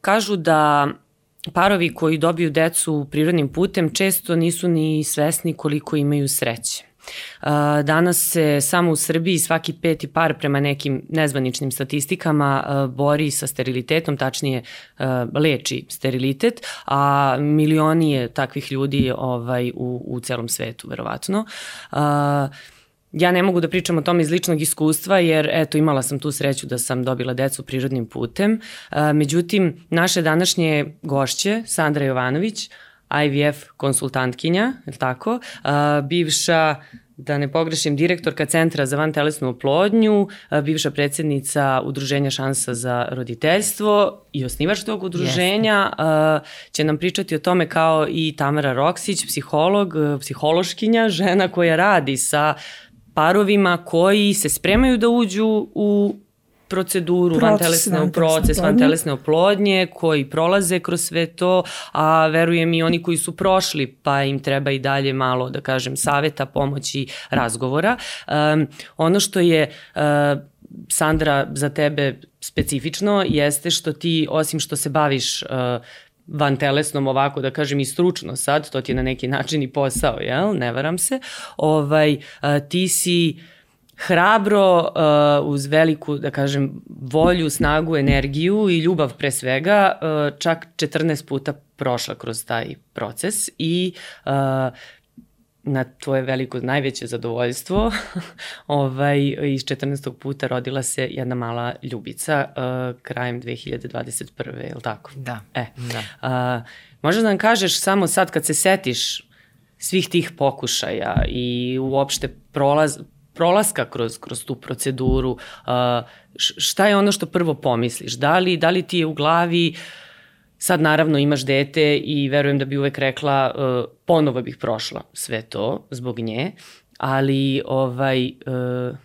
Kažu da parovi koji dobiju decu prirodnim putem često nisu ni svesni koliko imaju sreće. Danas se samo u Srbiji svaki peti par prema nekim nezvaničnim statistikama bori sa sterilitetom, tačnije leči sterilitet, a milioni je takvih ljudi ovaj, u, u celom svetu, verovatno. Uh, Ja ne mogu da pričam o tome iz ličnog iskustva, jer eto, imala sam tu sreću da sam dobila decu prirodnim putem. Međutim, naše današnje gošće, Sandra Jovanović, IVF konsultantkinja, je li tako, bivša da ne pogrešim, direktorka Centra za vantelesnu oplodnju, bivša predsednica Udruženja šansa za roditeljstvo i osnivač tog udruženja Jeste. će nam pričati o tome kao i Tamara Roksić, psiholog, psihološkinja, žena koja radi sa parovima koji se spremaju da uđu u proceduru proces, vantelesne, van proces vantelesne oplodnje koji prolaze kroz sve to, a verujem i oni koji su prošli, pa im treba i dalje malo, da kažem, saveta, pomoći, razgovora. Um, ono što je uh, Sandra za tebe specifično jeste što ti, osim što se baviš uh, van telesnom ovako da kažem i stručno sad, to ti je na neki način i posao, jel? Ne varam se. Ovaj, ti si hrabro uh, uz veliku, da kažem, volju, snagu, energiju i ljubav pre svega, uh, čak 14 puta prošla kroz taj proces i uh, na tvoje veliko, najveće zadovoljstvo, ovaj, iz 14. puta rodila se jedna mala ljubica uh, krajem 2021. je li tako? Da. E, da. Uh, možda da nam kažeš samo sad kad se setiš svih tih pokušaja i uopšte prolaz, prolaska kroz, kroz tu proceduru, uh, šta je ono što prvo pomisliš? Da li, da li ti je u glavi uh, Sad naravno imaš dete i verujem da bi uvek rekla uh, ponovo bih prošla sve to zbog nje, ali ovaj, uh,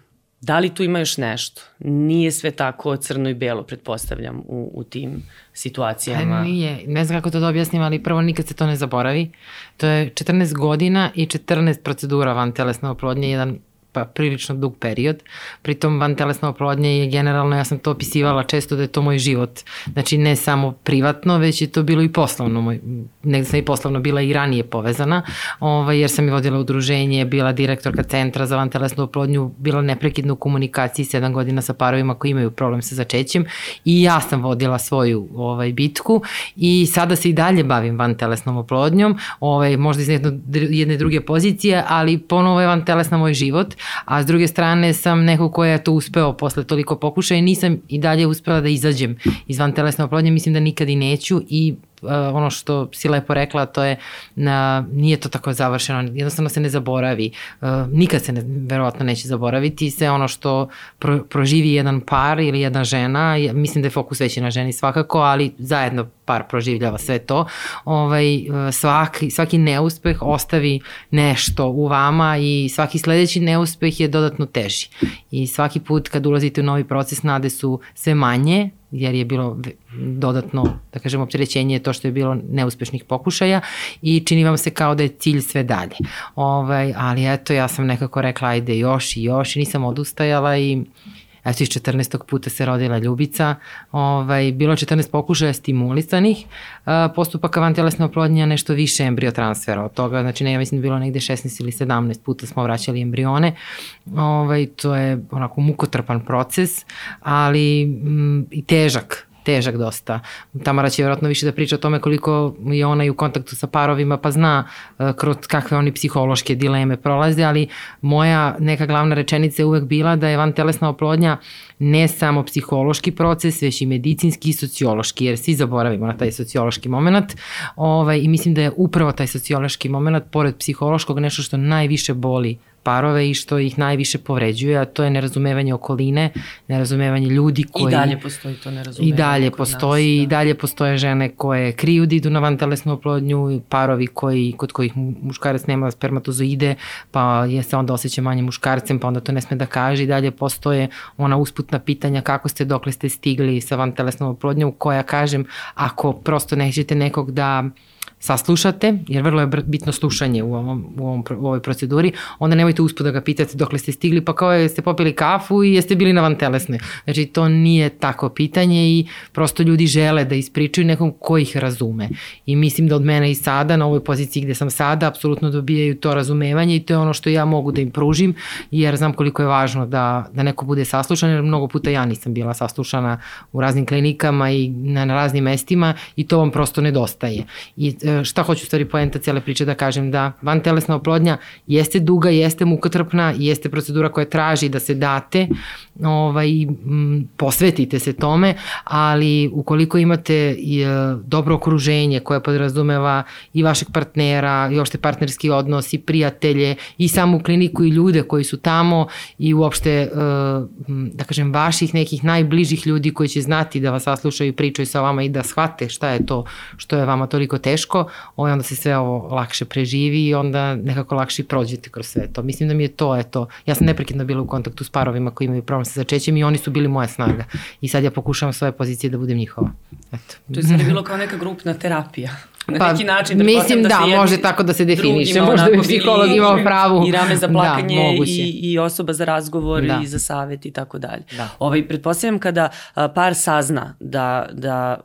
da li tu ima još nešto? Nije sve tako crno i belo, pretpostavljam, u, u tim situacijama. Pa nije, ne znam kako to da objasnim, ali prvo nikad se to ne zaboravi. To je 14 godina i 14 procedura van telesne oplodnje, jedan pa prilično dug period. Pritom van telesna oplodnja je generalno, ja sam to opisivala često da je to moj život. Znači ne samo privatno, već je to bilo i poslovno. Moj, negde sam i poslovno bila i ranije povezana, ovaj, jer sam i vodila udruženje, bila direktorka centra za van telesnu oplodnju, bila neprekidno u komunikaciji 7 godina sa parovima koji imaju problem sa začećem i ja sam vodila svoju ovaj, bitku i sada se i dalje bavim van telesnom oplodnjom, ovaj, možda iz jedne, jedne druge pozicije, ali ponovo je van telesna moj život a s druge strane sam neko ko je to uspeo posle toliko pokušaja i nisam i dalje uspela da izađem iz van telesne oplodnje, mislim da nikad i neću i uh, ono što si lepo rekla, to je na, nije to tako završeno, jednostavno se ne zaboravi. Uh, nikad se ne, verovatno neće zaboraviti se ono što pro, proživi jedan par ili jedna žena, mislim da je fokus veći na ženi svakako, ali zajedno par proživljava sve to. Ovaj, svaki, svaki neuspeh ostavi nešto u vama i svaki sledeći neuspeh je dodatno teži. I svaki put kad ulazite u novi proces nade su sve manje, jer je bilo dodatno, da kažem, opterećenje to što je bilo neuspešnih pokušaja i čini vam se kao da je cilj sve dalje. Ovaj, ali eto, ja sam nekako rekla ajde još i još i nisam odustajala i eto iz 14. puta se rodila Ljubica, ovaj, bilo 14 pokušaja stimulisanih, postupak vantelesne oplodnje nešto više embriotransfera od toga, znači ne, ja mislim da bilo negde 16 ili 17 puta smo vraćali embrione, ovaj, to je onako mukotrpan proces, ali m, mm, i težak, težak dosta. Tamara će vjerojatno više da priča o tome koliko je ona i u kontaktu sa parovima pa zna uh, kroz kakve oni psihološke dileme prolaze, ali moja neka glavna rečenica je uvek bila da je van telesna oplodnja ne samo psihološki proces, već i medicinski i sociološki, jer svi zaboravimo na taj sociološki moment ovaj, i mislim da je upravo taj sociološki moment, pored psihološkog, nešto što najviše boli parove i što ih najviše povređuje, a to je nerazumevanje okoline, nerazumevanje ljudi koji... I dalje postoji to nerazumevanje. I dalje postoji, nas, da. i dalje postoje žene koje kriju da idu na vantelesnu oplodnju, parovi koji, kod kojih muškarac nema spermatozoide, pa je se onda osjeća manje muškarcem, pa onda to ne sme da kaže i dalje postoje ona usputna pitanja kako ste, dokle ste stigli sa vantelesnom oplodnjom, koja kažem, ako prosto nećete nekog da saslušate, jer vrlo je bitno slušanje u, ovom, u, ovom, u ovoj proceduri, onda nemojte uspod da ga pitate dokle ste stigli, pa kao jeste popili kafu i jeste bili na vantelesnoj. Znači, to nije tako pitanje i prosto ljudi žele da ispričaju nekom ko ih razume. I mislim da od mene i sada, na ovoj poziciji gde sam sada, apsolutno dobijaju to razumevanje i to je ono što ja mogu da im pružim, jer znam koliko je važno da, da neko bude saslušan, jer mnogo puta ja nisam bila saslušana u raznim klinikama i na, na raznim mestima i to vam prosto nedostaje. I šta hoću stvari poenta cijele priče da kažem da van telesna oplodnja jeste duga, jeste mukotrpna, jeste procedura koja traži da se date, ovaj, m, posvetite se tome, ali ukoliko imate i, e, dobro okruženje koje podrazumeva i vašeg partnera, i uopšte partnerski odnos, i prijatelje, i samu kliniku i ljude koji su tamo i uopšte, e, da kažem, vaših nekih najbližih ljudi koji će znati da vas saslušaju i pričaju sa vama i da shvate šta je to što je vama toliko teško, ovaj, onda se sve ovo lakše preživi i onda nekako lakše prođete kroz sve to. Mislim da mi je to, eto, ja sam neprekidno bila u kontaktu s parovima koji imaju problem sa začećem i oni su bili moja snaga. I sad ja pokušavam svoje pozicije da budem njihova. Eto. To je sad bilo kao neka grupna terapija. Na pa, neki način. Da mislim da, da može tako da se definiše. Možda bi psiholog imao pravu. I rame za da, plakanje da, i, i osoba za razgovor da. i za savet i tako dalje. Da. Ovaj, pretpostavljam kada par sazna da, da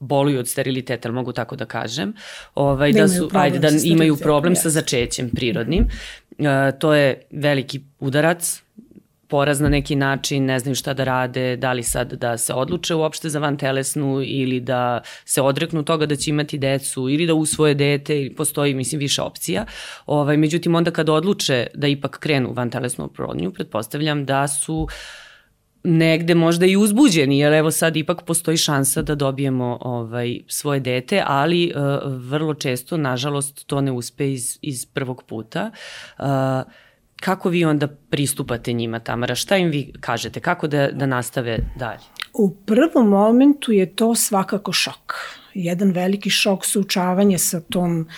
boluju od steriliteta, ali mogu tako da kažem, ovaj, da, da su, ajde, da imaju problem sa začećem prirodnim. Uh, to je veliki udarac, poraz na neki način, ne znaju šta da rade, da li sad da se odluče uopšte za vantelesnu ili da se odreknu toga da će imati decu ili da usvoje dete, postoji mislim više opcija. Ovaj, međutim, onda kad odluče da ipak krenu vantelesnu oplodnju, pretpostavljam da su uh, negde možda i uzbuđeni, jer evo sad ipak postoji šansa da dobijemo ovaj, svoje dete, ali uh, vrlo često, nažalost, to ne uspe iz, iz prvog puta. Uh, kako vi onda pristupate njima, Tamara? Šta im vi kažete? Kako da, da nastave dalje? U prvom momentu je to svakako šok. Jedan veliki šok sučavanje sa tom,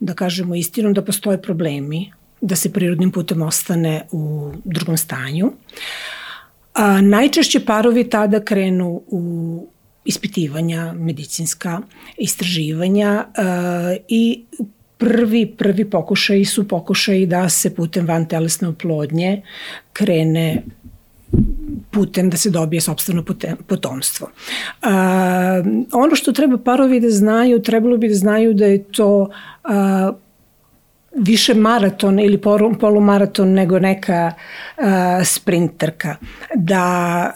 da kažemo istinom, da postoje problemi, da se prirodnim putem ostane u drugom stanju. Uh, A, najčešće parovi tada krenu u ispitivanja, medicinska istraživanja a, i prvi, prvi pokušaj su pokušaj da se putem van telesne oplodnje krene putem da se dobije sobstveno potomstvo. A, ono što treba parovi da znaju, trebalo bi da znaju da je to a, više maraton ili polumaraton nego neka uh, sprinterka. Da,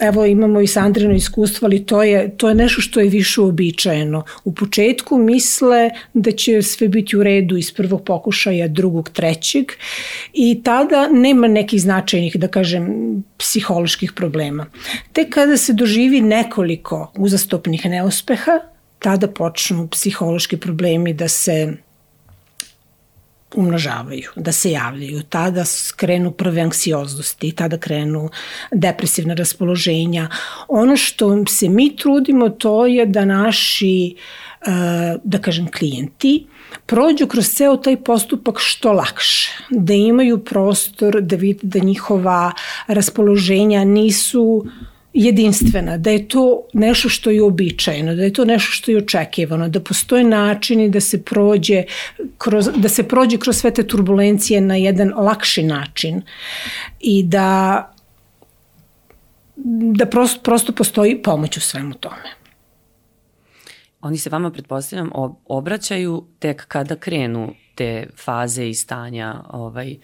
evo imamo i Sandrino iskustvo, ali to je, to je nešto što je više uobičajeno. U početku misle da će sve biti u redu iz prvog pokušaja, drugog, trećeg i tada nema nekih značajnih, da kažem, psiholoških problema. Tek kada se doživi nekoliko uzastopnih neuspeha, tada počnu psihološki problemi da se umnožavaju, da se javljaju. Tada krenu prve anksioznosti, tada krenu depresivne raspoloženja. Ono što se mi trudimo to je da naši, eh, da kažem, klijenti prođu kroz ceo taj postupak što lakše, da imaju prostor da vide da njihova raspoloženja nisu jedinstvena, da je to nešto što je običajeno, da je to nešto što je očekivano, da postoje načini da se prođe kroz, da se prođe kroz sve te turbulencije na jedan lakši način i da da prosto, prosto postoji pomoć u svemu tome. Oni se vama, pretpostavljam, obraćaju tek kada krenu te faze i stanja ovaj,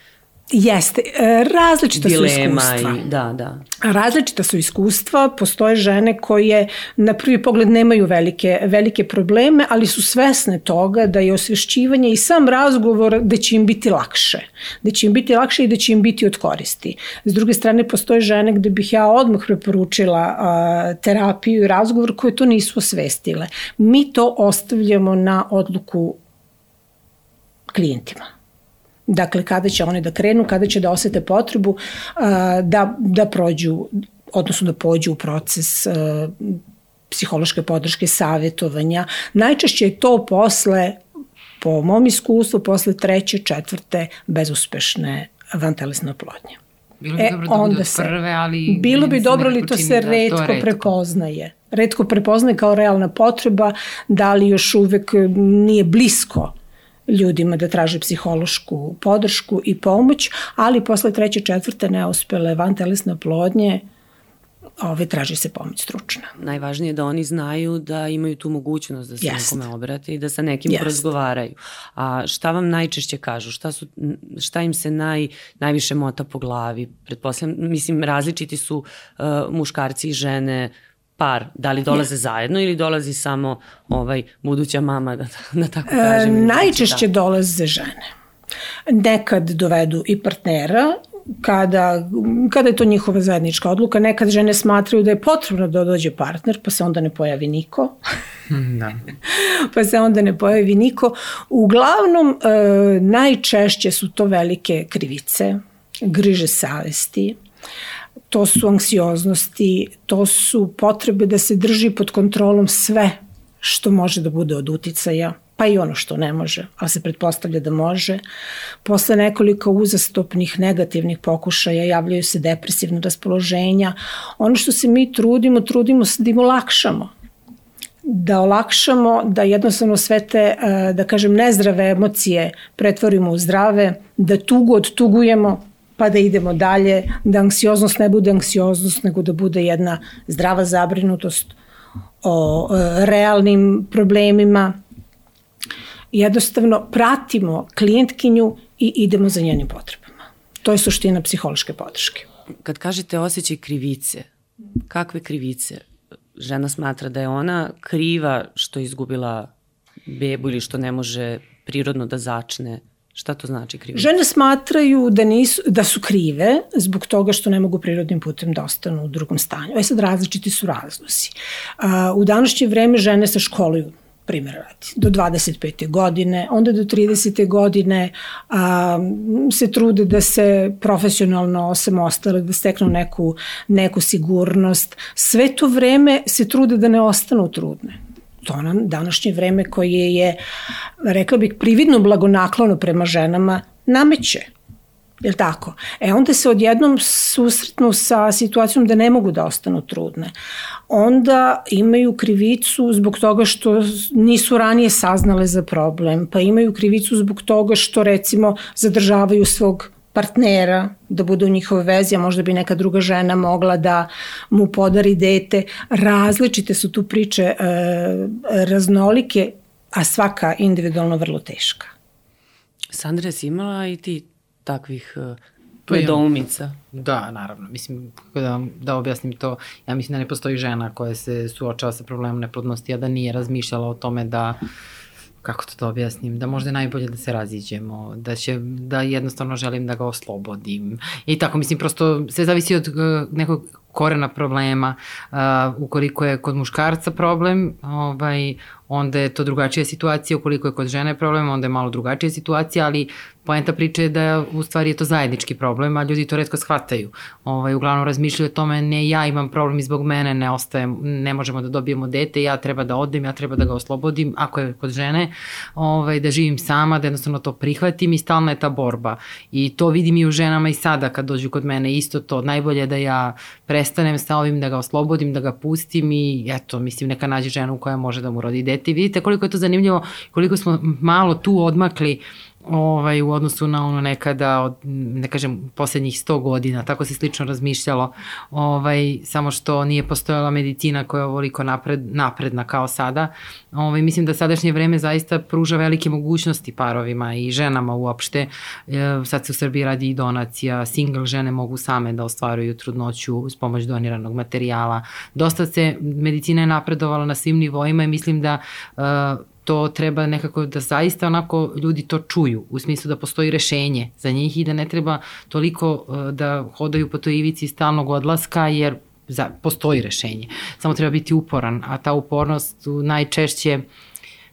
Jeste, e, različita Dilema su iskustva. I, da, da. Različita su iskustva, postoje žene koje na prvi pogled nemaju velike, velike probleme, ali su svesne toga da je osvešćivanje i sam razgovor da će im biti lakše. Da će im biti lakše i da će im biti od koristi. S druge strane, postoje žene gde bih ja odmah preporučila a, terapiju i razgovor koje to nisu osvestile. Mi to ostavljamo na odluku klijentima. Dakle, kada će one da krenu, kada će da osete potrebu da, da prođu, odnosno da pođu u proces psihološke podrške, savjetovanja. Najčešće je to posle, po mom iskustvu, posle treće, četvrte bezuspešne vantelesne oplodnje. Bilo bi e, dobro da bude od prve, ali... Bilo bi dobro, ali to se redko, to redko prepoznaje redko prepoznaje kao realna potreba, da li još uvek nije blisko ljudima da traže psihološku podršku i pomoć, ali posle treće, četvrte neuspele van telesne plodnje, ove, traži se pomoć stručna. Najvažnije je da oni znaju da imaju tu mogućnost da se Jest. nekome obrate i da sa nekim Jest. razgovaraju. A šta vam najčešće kažu? Šta, su, šta im se naj, najviše mota po glavi? Pretpostavljam, mislim, različiti su uh, muškarci i žene, par, da li dolaze ja. zajedno ili dolazi samo ovaj buduća mama, da, da tako e, kažem? E, najčešće da. dolaze žene. Nekad dovedu i partnera kada, kada je to njihova zajednička odluka, nekad žene smatraju da je potrebno da dođe partner, pa se onda ne pojavi niko. da. pa se onda ne pojavi niko. Uglavnom, e, najčešće su to velike krivice, griže savesti, to su anksioznosti, to su potrebe da se drži pod kontrolom sve što može da bude od uticaja, pa i ono što ne može, ali se pretpostavlja da može. Posle nekoliko uzastopnih negativnih pokušaja javljaju se depresivne raspoloženja. Ono što se mi trudimo, trudimo se da im olakšamo da olakšamo, da jednostavno sve te, e, da kažem, nezdrave emocije pretvorimo u zdrave, da tugu odtugujemo, pa da idemo dalje, da anksioznost ne bude anksioznost, nego da bude jedna zdrava zabrinutost o e, realnim problemima. Jednostavno pratimo klijentkinju i idemo za njenim potrebama. To je suština psihološke podrške. Kad kažete osjećaj krivice, kakve krivice? Žena smatra da je ona kriva što je izgubila bebu ili što ne može prirodno da začne Šta to znači krivica? Žene smatraju da, nisu, da su krive zbog toga što ne mogu prirodnim putem da ostanu u drugom stanju. Ovo sad različiti su razlozi. u današnje vreme žene se školuju primjer radi, do 25. godine, onda do 30. godine a, se trude da se profesionalno osamostale, da steknu neku, neku sigurnost. Sve to vreme se trude da ne ostanu trudne to nam današnje vreme koje je, rekla bih, prividno blagonaklono prema ženama, nameće. Je li tako? E onda se odjednom susretnu sa situacijom da ne mogu da ostanu trudne. Onda imaju krivicu zbog toga što nisu ranije saznale za problem, pa imaju krivicu zbog toga što recimo zadržavaju svog partnera da bude u njihovoj vezi, a možda bi neka druga žena mogla da mu podari dete. Različite su tu priče e, raznolike, a svaka individualno vrlo teška. Sandra, si imala i ti takvih e, nedoumica? Da, naravno. Mislim, da, da objasnim to, ja mislim da ne postoji žena koja se suočava sa problemom neplodnosti, a da nije razmišljala o tome da kako to da objasnim, da možda je najbolje da se raziđemo, da će, da jednostavno želim da ga oslobodim. I tako, mislim, prosto sve zavisi od uh, nekog korena problema. Uh, ukoliko je kod muškarca problem, ovaj, onda je to drugačija situacija, ukoliko je kod žene problem, onda je malo drugačija situacija, ali poenta priče je da u stvari je to zajednički problem, a ljudi to redko shvataju. Ovaj, uglavnom razmišljaju o tome, ne ja imam problem i zbog mene ne ostajem, ne možemo da dobijemo dete, ja treba da odem, ja treba da ga oslobodim, ako je kod žene, ovaj, da živim sama, da jednostavno to prihvatim i stalna je ta borba. I to vidim i u ženama i sada kad dođu kod mene, isto to, najbolje je da ja prestanem sa ovim, da ga oslobodim, da ga pustim i eto, mislim, neka nađe ženu koja može da mu rodi dete. I vidite koliko je to zanimljivo, koliko smo malo tu odmakli ovaj, u odnosu na ono nekada, od, ne kažem, poslednjih 100 godina, tako se slično razmišljalo, ovaj, samo što nije postojala medicina koja je ovoliko napred, napredna kao sada. Ovaj, mislim da sadašnje vreme zaista pruža velike mogućnosti parovima i ženama uopšte. E, sad se u Srbiji radi i donacija, single žene mogu same da ostvaruju trudnoću uz pomoć doniranog materijala. Dosta se medicina je napredovala na svim nivoima i mislim da uh, to treba nekako da zaista onako ljudi to čuju, u smislu da postoji rešenje za njih i da ne treba toliko uh, da hodaju po toj ivici stalnog odlaska, jer za, postoji rešenje. Samo treba biti uporan, a ta upornost najčešće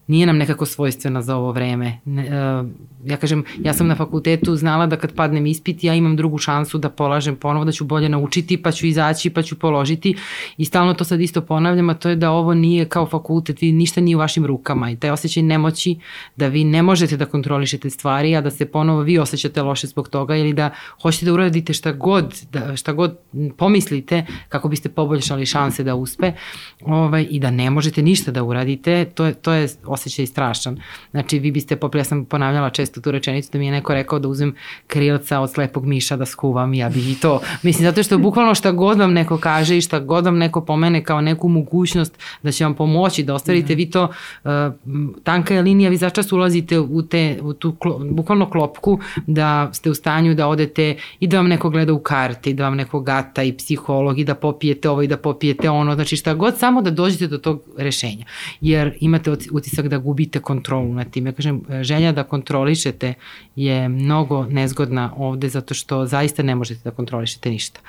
nije nam nekako svojstvena za ovo vreme. Ne, uh, ja kažem, ja sam na fakultetu znala da kad padnem ispit, ja imam drugu šansu da polažem ponovo, da ću bolje naučiti, pa ću izaći, pa ću položiti i stalno to sad isto ponavljam, a to je da ovo nije kao fakultet, vi ništa nije u vašim rukama i taj osjećaj nemoći da vi ne možete da kontrolišete stvari, a da se ponovo vi osjećate loše zbog toga ili da hoćete da uradite šta god, da, šta god pomislite kako biste poboljšali šanse da uspe ovaj, i da ne možete ništa da uradite, to je, to je osjećaj strašan. Znači, vi biste, ja sam ponavljala često tu rečenicu da mi je neko rekao da uzem krilca od slepog miša da skuvam, ja bih i to. Mislim, zato što bukvalno šta god vam neko kaže i šta god vam neko pomene kao neku mogućnost da će vam pomoći da ostvarite, mm. vi to, uh, tanka je linija, vi začas ulazite u, te, u tu klo, bukvalno klopku da ste u stanju da odete i da vam neko gleda u karte i da vam neko gata i psiholog i da popijete ovo i da popijete ono, znači šta god, samo da dođete do tog rešenja. Jer imate utisak da gubite kontrolu nad tim. Ja kažem, želja da kontrolišete je mnogo nezgodna ovde zato što zaista ne možete da kontrolišete ništa.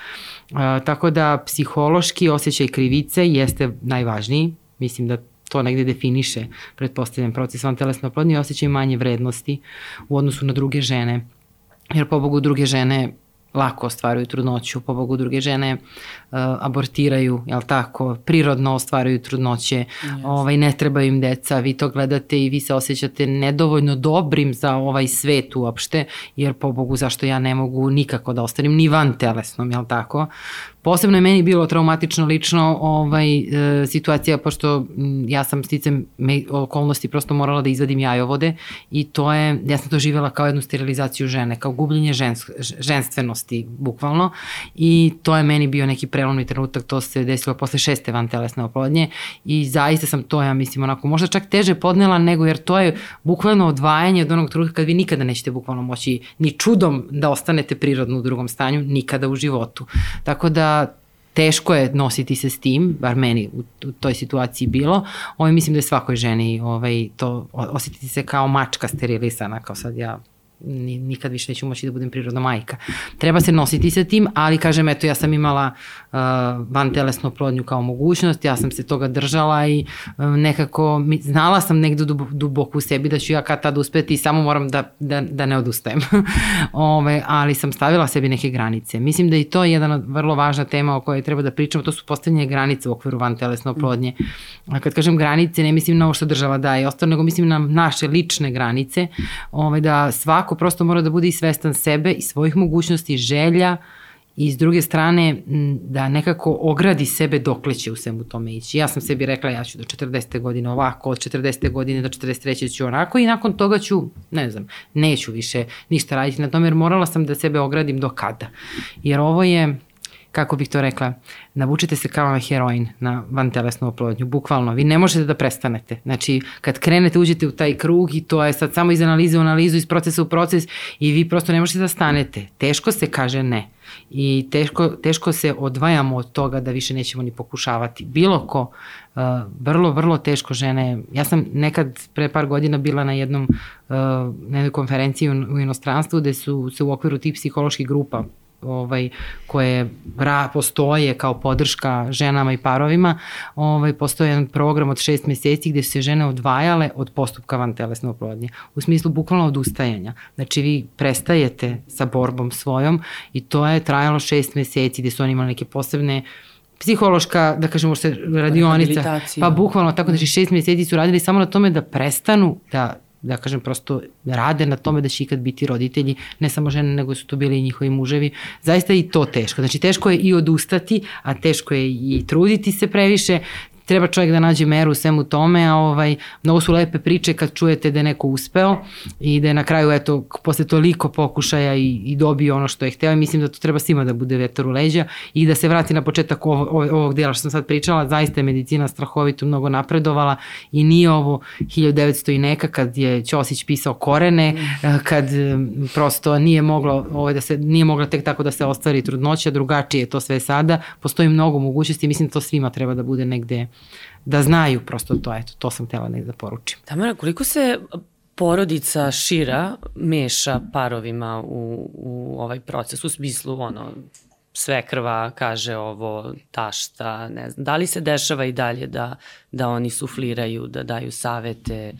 Uh, tako da psihološki osjećaj krivice jeste najvažniji. Mislim da to negde definiše, pretpostavljam, proces van telesne oplodnje, osjećaj manje vrednosti u odnosu na druge žene. Jer po Bogu druge žene lako ostvaruju trudnoću, po Bogu druge žene uh, abortiraju, jel tako, prirodno ostvaruju trudnoće, yes. ovaj, ne trebaju im deca, vi to gledate i vi se osjećate nedovoljno dobrim za ovaj svet uopšte, jer po Bogu zašto ja ne mogu nikako da ostanem ni van telesnom, jel tako? Posebno je meni bilo traumatično lično ovaj, e, situacija, pošto ja sam sticam me, okolnosti prosto morala da izvadim jajovode i to je, ja sam to živjela kao jednu sterilizaciju žene, kao gubljenje žensk, ženstvenosti, bukvalno. I to je meni bio neki prelomni trenutak, to se desilo posle šeste vantelesne oplodnje i zaista sam to, ja mislim, onako, možda čak teže podnela nego, jer to je bukvalno odvajanje od onog trenutka kad vi nikada nećete bukvalno moći ni čudom da ostanete prirodno u drugom stanju, nikada u životu. Tako da teško je nositi se s tim, bar meni u, toj situaciji bilo. Ovaj, mislim da je svakoj ženi ovaj, to osetiti se kao mačka sterilisana, kao sad ja nikad više neću moći da budem prirodna majka. Treba se nositi sa tim, ali kažem, eto, ja sam imala uh, van telesnu oplodnju kao mogućnost, ja sam se toga držala i uh, nekako, mi, znala sam negde duboko u sebi da ću ja kad tad uspeti i samo moram da, da, da ne odustajem. Ove, ali sam stavila sebi neke granice. Mislim da i to je jedna vrlo važna tema o kojoj treba da pričamo, to su postavljanje granice u okviru van telesne oplodnje. A kad kažem granice, ne mislim na ovo što država daje ostalo, nego mislim na naše lične granice, ove, da svako svako prosto mora da bude i svestan sebe i svojih mogućnosti, želja i s druge strane da nekako ogradi sebe dokle će u svemu tome ići. Ja sam sebi rekla ja ću do 40. godine ovako, od 40. godine do 43. ću onako i nakon toga ću, ne znam, neću više ništa raditi na tome jer morala sam da sebe ogradim do kada. Jer ovo je kako bih to rekla, navučite se kao na heroin na vantelesnu oplodnju, bukvalno. Vi ne možete da prestanete. Znači, kad krenete, uđete u taj krug i to je sad samo iz analize u analizu, iz procesa u proces i vi prosto ne možete da stanete. Teško se kaže ne. I teško, teško se odvajamo od toga da više nećemo ni pokušavati. Bilo ko, uh, vrlo, vrlo teško žene. Ja sam nekad pre par godina bila na jednom uh, na jednoj konferenciji u, u inostranstvu gde su se u okviru tih psiholoških grupa ovaj, koje ra, postoje kao podrška ženama i parovima, ovaj, postoje jedan program od šest meseci gde su se žene odvajale od postupka van telesne oplodnje. U smislu bukvalno odustajanja. Znači vi prestajete sa borbom svojom i to je trajalo šest meseci gde su oni imali neke posebne psihološka, da kažemo se radionica, pa bukvalno tako, znači šest meseci su radili samo na tome da prestanu da da kažem, prosto rade na tome da će ikad biti roditelji, ne samo žene, nego su to bili i njihovi muževi. Zaista i to teško. Znači, teško je i odustati, a teško je i truditi se previše treba čovjek da nađe meru u svemu tome, a ovaj, mnogo su lepe priče kad čujete da je neko uspeo i da je na kraju, eto, posle toliko pokušaja i, i dobio ono što je hteo i mislim da to treba svima da bude vetar u leđa i da se vrati na početak ovog, ovog dela što sam sad pričala, zaista je medicina strahovito mnogo napredovala i nije ovo 1900 i neka kad je Ćosić pisao korene, mm. kad prosto nije moglo, ovaj, da se, nije mogla tek tako da se ostvari trudnoća, drugačije je to sve sada, postoji mnogo mogućnosti i mislim da to svima treba da bude negde da znaju prosto to, eto, to sam htela da poručim. Tamara, koliko se porodica šira meša parovima u, u ovaj proces, u smislu ono, sve krva kaže ovo, tašta, ne znam. Da li se dešava i dalje da, da oni sufliraju, da daju savete,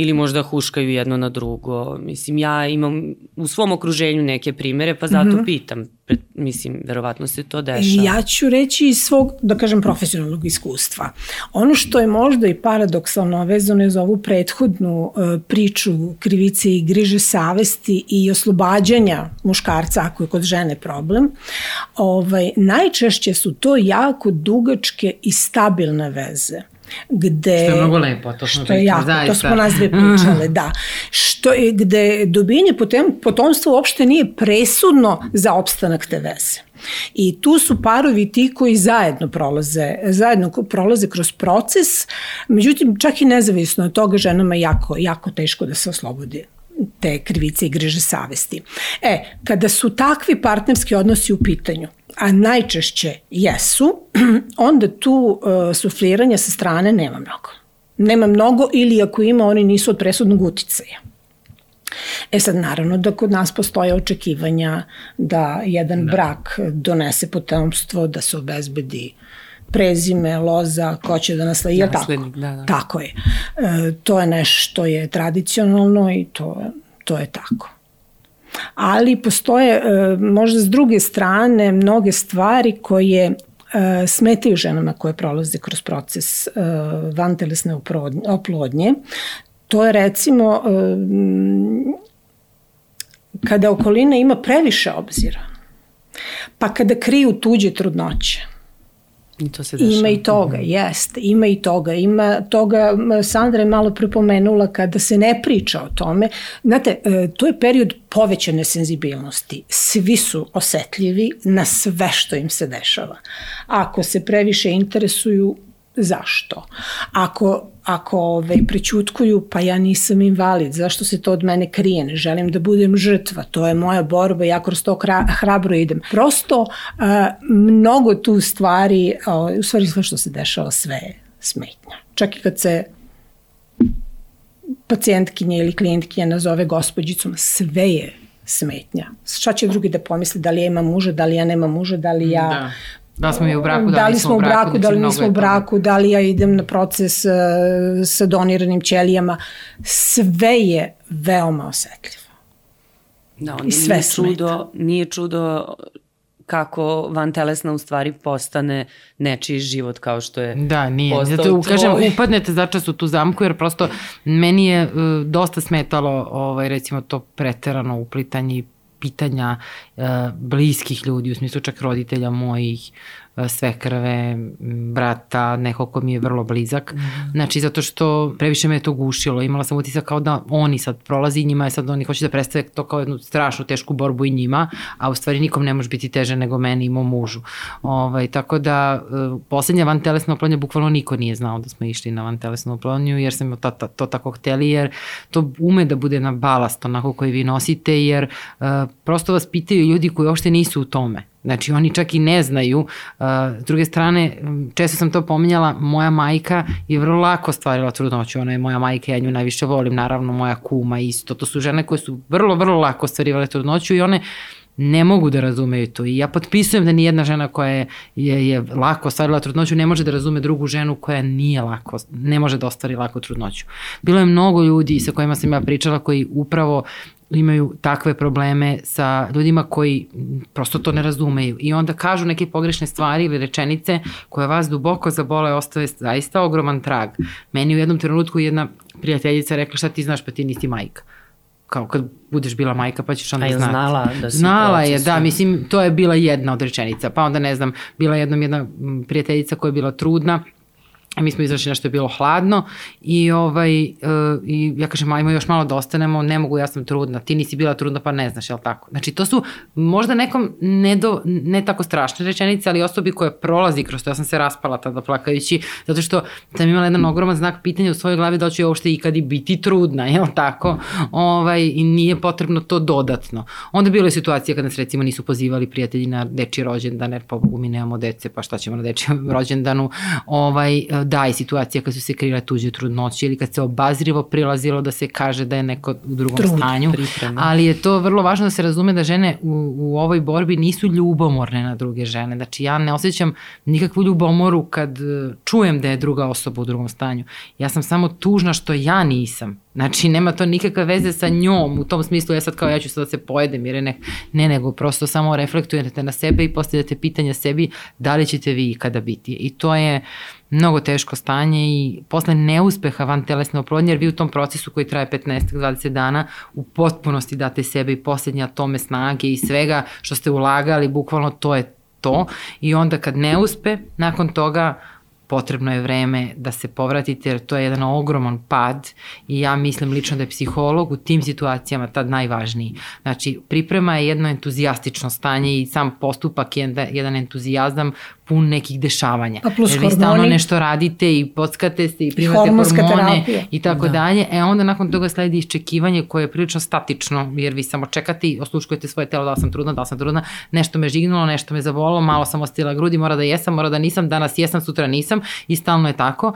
ili možda huškaju jedno na drugo. Mislim, ja imam u svom okruženju neke primere, pa zato mm -hmm. pitam. Pred, mislim, verovatno se to dešava. Ja ću reći iz svog, da kažem, profesionalnog iskustva. Ono što je možda i paradoksalno vezano je za ovu prethodnu uh, priču krivice i griže savesti i oslobađanja muškarca ako je kod žene problem, ovaj, najčešće su to jako dugačke i stabilne veze gde... Što je mnogo lepo, to smo što je jako, zaista. to smo nas dve pričale, da. Što je, gde dobijenje potomstva uopšte nije presudno za opstanak te veze. I tu su parovi ti koji zajedno prolaze, zajedno prolaze kroz proces, međutim čak i nezavisno od toga ženama je jako, jako teško da se oslobodi te krivice i griže savesti. E, kada su takvi partnerski odnosi u pitanju, a najčešće jesu, onda tu uh, sufliranja sa strane nema mnogo. Nema mnogo ili ako ima, oni nisu od presudnog uticaja. E sad, naravno da kod nas postoje očekivanja da jedan da. brak donese potomstvo, da se obezbedi prezime, loza, ko će da nasledi, je tako? Da, da. Tako je. E, to je nešto što je tradicionalno i to, to je tako ali postoje e, možda s druge strane mnoge stvari koje e, smetaju ženama koje prolaze kroz proces e, vantelesne oplodnje. To je recimo kada okolina ima previše obzira, pa kada kriju tuđe trudnoće, I to se dešava. Ima i toga, mm -hmm. jeste, ima i toga. Ima toga, Sandra je malo prepomenula kada se ne priča o tome. Znate, e, to je period povećane senzibilnosti. Svi su osetljivi na sve što im se dešava. Ako se previše interesuju, zašto? Ako ako ovaj, prećutkuju, pa ja nisam invalid, zašto se to od mene krije, ne želim da budem žrtva, to je moja borba, ja kroz to hrabro idem. Prosto, a, mnogo tu stvari, a, u stvari sve što se dešava, sve je smetnja. Čak i kad se pacijentkinja ili klijentkinja nazove gospođicom, sve je smetnja. Šta će drugi da pomisli, da li ja imam muža, da li ja nemam muža, da li ja da. Da smo mi u braku, da, da li smo u braku, da li nismo u braku, da li ja idem na proces uh, sa doniranim ćelijama. Sve je veoma osetljivo. Da, onda I sve nije čudo, nije čudo kako vantelesna u stvari postane nečiji život kao što je Da, nije. Zato, kažem, upadnete začas u tu zamku jer prosto meni je uh, dosta smetalo ovaj, recimo to preterano uplitanje i pitanja uh, bliskih ljudi, u smislu čak roditelja mojih, svekrve, brata, neko ko mi je vrlo blizak. Mm. Znači, zato što previše me je to gušilo. Imala sam utisak kao da oni sad prolazi njima je sad oni hoće da predstave to kao jednu strašnu tešku borbu i njima, a u stvari nikom ne može biti teže nego meni i mom mužu. Ovaj, tako da, e, poslednja vantelesna oplodnja, bukvalno niko nije znao da smo išli na vantelesnu oplodnju, jer sam to, to, to tako hteli, jer to ume da bude na balast onako koji vi nosite, jer uh, prosto vas pitaju ljudi koji uopšte nisu u tome. Znači oni čak i ne znaju. Uh, s druge strane, često sam to pominjala, moja majka je vrlo lako stvarila trudnoću. Ona je moja majka, ja nju najviše volim, naravno moja kuma isto. To su žene koje su vrlo, vrlo lako stvarivale trudnoću i one ne mogu da razumeju to. I ja potpisujem da nijedna žena koja je, je, je lako ostvarila trudnoću ne može da razume drugu ženu koja nije lako, ne može da ostvari lako trudnoću. Bilo je mnogo ljudi sa kojima sam ja pričala koji upravo imaju takve probleme sa ljudima koji prosto to ne razumeju i onda kažu neke pogrešne stvari ili rečenice koje vas duboko zabole ostave zaista ogroman trag. Meni u jednom trenutku jedna prijateljica rekla šta ti znaš pa ti nisi majka kao kad budeš bila majka pa ćeš onda znati. A je znala da si Znala je, da, mislim, to je bila jedna od rečenica. Pa onda, ne znam, bila jednom jedna prijateljica koja je bila trudna mi smo izašli nešto je bilo hladno i ovaj uh, i ja kažem ajmo još malo da ostanemo, ne mogu ja sam trudna, ti nisi bila trudna pa ne znaš, je l' tako? Znači to su možda nekom ne, do, ne tako strašne rečenice, ali osobi koja prolazi kroz to, ja sam se raspala tada plakajući, zato što sam imala jedan ogroman znak pitanja u svojoj glavi da ja uopšte ikad i biti trudna, je l' tako? Ovaj, I nije potrebno to dodatno. Onda bilo je situacija kada nas recimo nisu pozivali prijatelji na dečji rođendan, jer Bogu mi nemamo dece, pa šta ćemo na dečijem rođendanu, ovaj, da, i situacija kad su se kreirale tuđe trudnoće ili kad se obazrivo prilazilo da se kaže da je neko u drugom Trud, stanju. Priprema. Ali je to vrlo važno da se razume da žene u, u ovoj borbi nisu ljubomorne na druge žene. Znači ja ne osjećam nikakvu ljubomoru kad e, čujem da je druga osoba u drugom stanju. Ja sam samo tužna što ja nisam. Znači, nema to nikakve veze sa njom, u tom smislu ja sad kao ja ću sad da se pojedem, jer ne, ne, nego prosto samo reflektujete na sebe i postavljate pitanja sebi da li ćete vi ikada biti. I to je mnogo teško stanje i posle neuspeha van telesne oplodnje, jer vi u tom procesu koji traje 15-20 dana u potpunosti date sebe i posljednja tome snage i svega što ste ulagali, bukvalno to je to. I onda kad ne uspe, nakon toga potrebno je vreme da se povratite jer to je jedan ogroman pad i ja mislim lično da je psiholog u tim situacijama tad najvažniji. Znači, priprema je jedno entuzijastično stanje i sam postupak je jedan entuzijazam pun nekih dešavanja. A plus Jer vi stalno nešto radite i pockate se i primate hormone terapija. i tako da. dalje. E onda nakon toga sledi iščekivanje koje je prilično statično, jer vi samo čekate i osluškujete svoje telo da li sam trudna, da li sam trudna, nešto me žignulo, nešto me zavolilo, malo sam ostila grudi, mora da jesam, mora da nisam, danas jesam, sutra nisam i stalno je tako.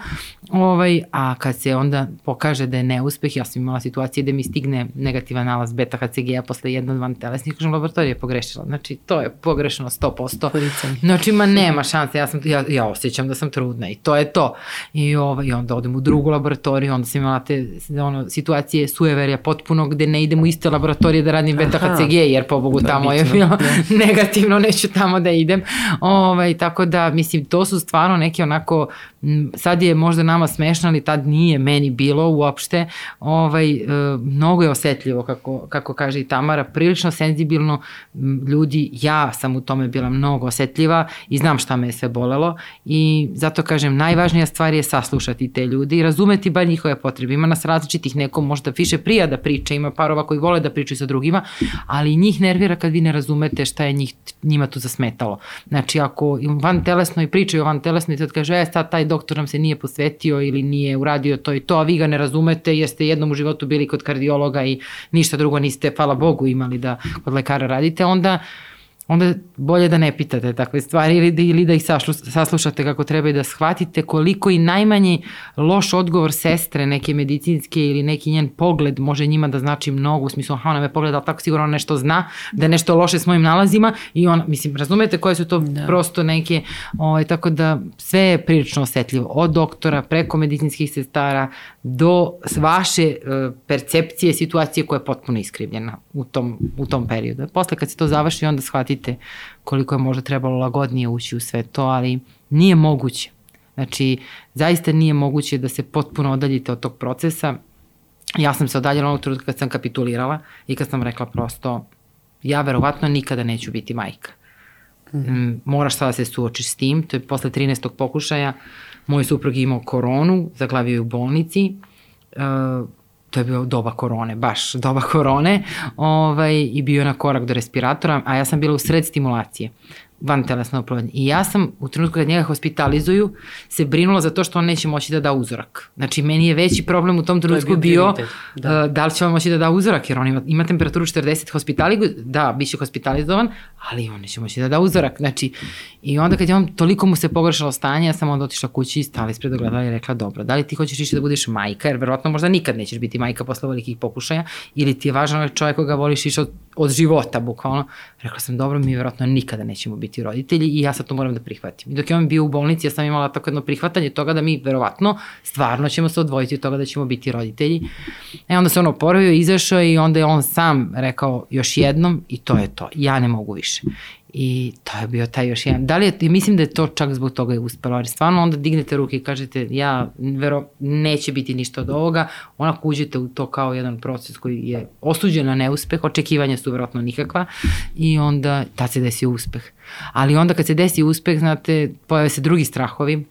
Ovaj, a kad se onda pokaže da je neuspeh, ja sam imala situacije da mi stigne negativan nalaz beta HCG-a posle jednog van telesnih, kažem, laboratorija je pogrešila. Znači, to je pogrešeno 100%. Znači, ma nema nema šanse, ja, sam, ja, ja osjećam da sam trudna i to je to. I, ovaj, i onda odem u drugu laboratoriju, onda sam imala te ono, situacije sujeverja potpuno gde ne idem u iste laboratorije da radim beta HCG, jer po Bogu tamo je bilo negativno, neću tamo da idem. Ovaj, tako da, mislim, to su stvarno neke onako sad je možda nama smešno, ali tad nije meni bilo uopšte. Ovaj, e, mnogo je osetljivo, kako, kako kaže i Tamara, prilično senzibilno ljudi, ja sam u tome bila mnogo osetljiva i znam šta me je sve bolelo i zato kažem, najvažnija stvar je saslušati te ljudi i razumeti bar njihove potrebe. Ima nas različitih, neko možda više prija da priča, ima parova koji vole da pričaju sa drugima, ali njih nervira kad vi ne razumete šta je njih, njima tu zasmetalo. Znači, ako van telesno i pričaju van telesno i sad kaže, e, sad taj doktor nam se nije posvetio ili nije uradio to i to, a vi ga ne razumete jer ste jednom u životu bili kod kardiologa i ništa drugo niste, hvala Bogu, imali da kod lekara radite, onda onda bolje da ne pitate takve stvari ili da, ili da ih saslušate kako treba i da shvatite koliko i najmanji loš odgovor sestre neke medicinske ili neki njen pogled može njima da znači mnogo, u smislu, aha, ona me pogleda, ali tako sigurno nešto zna, da je nešto loše s mojim nalazima i ona, mislim, razumete koje su to da. prosto neke, ovaj, tako da sve je prilično osetljivo, od doktora, preko medicinskih sestara, do vaše uh, percepcije situacije koja je potpuno iskrivljena u tom, u tom periodu. Posle kad se to završi, onda shvatite vidite koliko je možda trebalo lagodnije ući u sve to, ali nije moguće. Znači, zaista nije moguće da se potpuno odaljite od tog procesa. Ja sam se odaljila onog trutka kad sam kapitulirala i kad sam rekla prosto, ja verovatno nikada neću biti majka. Mm. Moraš sada da se suočiš s tim, to je posle 13. pokušaja, moj suprug imao koronu, zaglavio je u bolnici, uh, to je bio doba korone, baš doba korone, ovaj, i bio na korak do respiratora, a ja sam bila u sred stimulacije van telesne oplodnje. I ja sam u trenutku kad njega hospitalizuju se brinula za to što on neće moći da da uzorak. Znači, meni je veći problem u tom trenutku bio, bio da. Uh, da li će on moći da da uzorak, jer on ima, ima temperaturu 40 hospitali, da, bit će hospitalizovan, ali on neće moći da da uzorak. Znači, i onda kad je on, toliko mu se pogrešalo stanje, ja sam onda otišla kući i stala ispred ogledala i rekla, dobro, da li ti hoćeš više da budeš majka, jer verovatno možda nikad nećeš biti majka posle velikih pokušaja, ili ti je važan čovjek koga voliš više od, od života, bukvalno. Rekla sam, dobro, mi verovatno nikada nećemo biti biti roditelji i ja sad to moram da prihvatim. I dok je on bio u bolnici, ja sam imala tako jedno prihvatanje toga da mi verovatno stvarno ćemo se odvojiti od toga da ćemo biti roditelji. E onda se on oporavio, izašao i onda je on sam rekao još jednom i to je to, ja ne mogu više. I to je bio taj još jedan. Da li je, mislim da je to čak zbog toga je uspelo, ali stvarno onda dignete ruke i kažete ja, vero, neće biti ništa od ovoga, onako uđete u to kao jedan proces koji je osuđen na neuspeh, očekivanja su verovatno nikakva i onda tad se desi uspeh. Ali onda kad se desi uspeh, znate, pojave se drugi strahovi,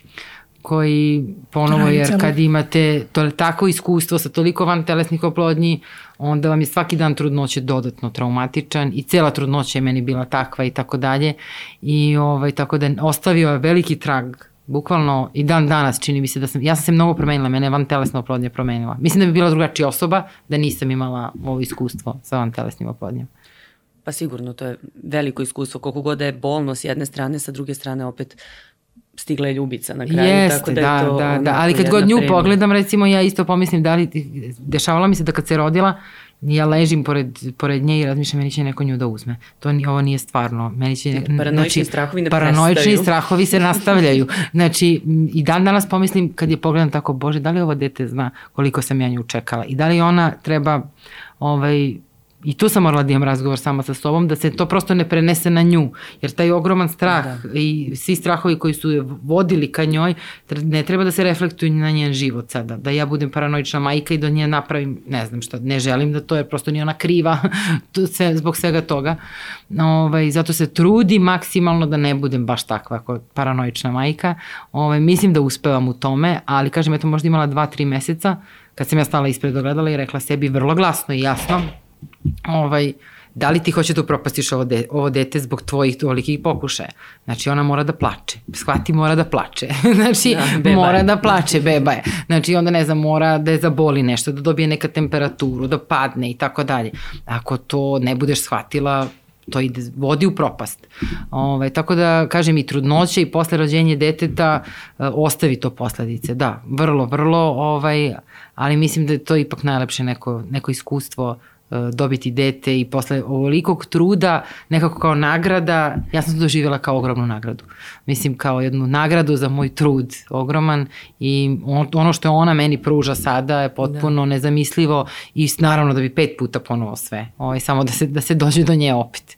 koji ponovo jer kad imate to, tako iskustvo sa toliko van telesnih oplodnji, onda vam je svaki dan trudnoće dodatno traumatičan i cela trudnoća je meni bila takva i tako dalje i ovaj, tako da ostavio je veliki trag bukvalno i dan danas čini mi se da sam, ja sam se mnogo promenila, mene je van telesna oplodnja promenila. Mislim da bi bila drugačija osoba da nisam imala ovo iskustvo sa van telesnim oplodnjama. Pa sigurno, to je veliko iskustvo, koliko god da je bolno s jedne strane, sa druge strane opet stigla je ljubica na kraju. Jeste, tako da, da, je to da, da, ali kad god nju premija. pogledam, recimo, ja isto pomislim da li, dešavala mi se da kad se rodila, ja ležim pored, pored nje i razmišljam, meni će neko nju da uzme. To ni, ovo nije stvarno. Meni će, znači, Paranoični strahovi ne Paranoični prestaju. strahovi se nastavljaju. Znači, i dan danas pomislim kad je pogledam tako, bože, da li ovo dete zna koliko sam ja nju čekala i da li ona treba ovaj, I tu sam morala da imam razgovor sama sa sobom, da se to prosto ne prenese na nju. Jer taj ogroman strah da. i svi strahovi koji su je vodili ka njoj, ne treba da se reflektuju na njen život sada. Da ja budem paranoična majka i da nje napravim, ne znam šta, ne želim da to je prosto ni ona kriva sve, zbog svega toga. Ovaj, zato se trudi maksimalno da ne budem baš takva kao paranoična majka. Ovaj, mislim da uspevam u tome, ali kažem, eto možda imala dva, tri meseca kad sam ja stala ispred ogledala i rekla sebi vrlo glasno i jasno, ovaj, da li ti hoće da upropastiš ovo, de, ovo dete zbog tvojih tolikih pokušaja? Znači, ona mora da plače. Shvati, mora da plače. znači, Da, beba mora je. da plače, beba je. Znači, onda, ne znam, mora da je zaboli nešto, da dobije neka temperaturu, da padne i tako dalje. Ako to ne budeš shvatila, to ide, vodi u propast. Ove, tako da, kažem, i trudnoće i posle rođenja deteta e, ostavi to posledice. Da, vrlo, vrlo, ovaj, ali mislim da je to ipak najlepše neko, neko iskustvo e, dobiti dete i posle ovolikog truda, nekako kao nagrada, ja sam to doživjela kao ogromnu nagradu. Mislim kao jednu nagradu za moj trud, ogroman i on, ono što je ona meni pruža sada je potpuno da. nezamislivo i naravno da bi pet puta ponovo sve, ovaj, samo da se, da se dođe do nje opet.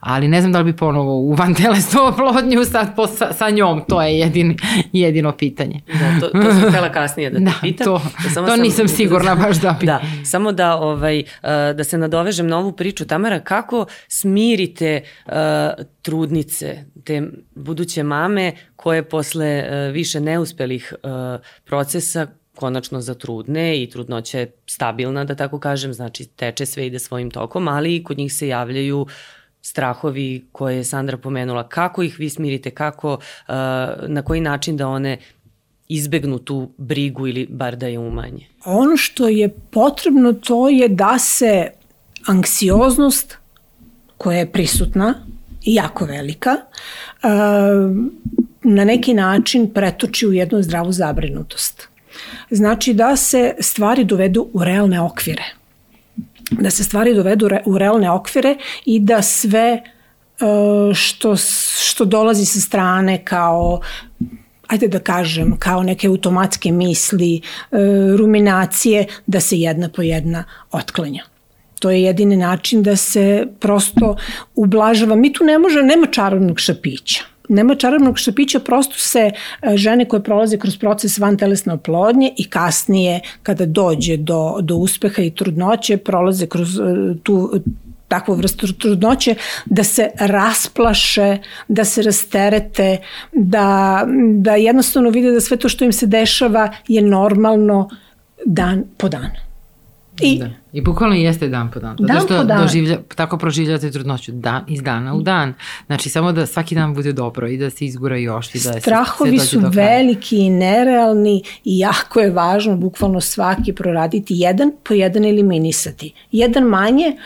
Ali ne znam da li bi ponovo u vantelesnu oplodnju sad po, sa, sa njom, to je jedin, jedino pitanje. Da, to, to sam htela kasnije da te Da, pitam. to- samo to nisam sigurna baš da bi. Da, samo da, ovaj, uh, da se nadovežem na ovu priču. Tamara, kako smirite uh, trudnice, te buduće mame koje posle uh, više neuspelih uh, procesa konačno zatrudne i trudnoća je stabilna, da tako kažem, znači teče sve ide svojim tokom, ali i kod njih se javljaju strahovi koje je Sandra pomenula. Kako ih vi smirite, kako, uh, na koji način da one izbegnu tu brigu ili bar da je umanje? Ono što je potrebno to je da se anksioznost koja je prisutna i jako velika, eh, na neki način pretoči u jednu zdravu zabrinutost. Znači da se stvari dovedu u realne okvire. Da se stvari dovedu u realne okvire i da sve eh, što, što dolazi sa strane kao ajde da kažem, kao neke automatske misli, e, ruminacije, da se jedna po jedna otklanja. To je jedini način da se prosto ublažava. Mi tu ne može, nema čarobnog šapića. Nema čarobnog šapića, prosto se e, žene koje prolaze kroz proces van telesne oplodnje i kasnije kada dođe do, do uspeha i trudnoće, prolaze kroz e, tu takvu vrstu trudnoće, da se rasplaše, da se rasterete, da, da jednostavno vide da sve to što im se dešava je normalno dan po dan. I Da. I bukvalno jeste dan po dan. Zato Dan što po dan. Doživlja, tako proživljate trudnoću dan, iz dana u dan. Znači samo da svaki dan bude dobro i da se izgura još i da se strahovi sve dođe su veliki i nerealni i jako je važno bukvalno svaki proraditi jedan po jedan eliminisati. Jedan manje,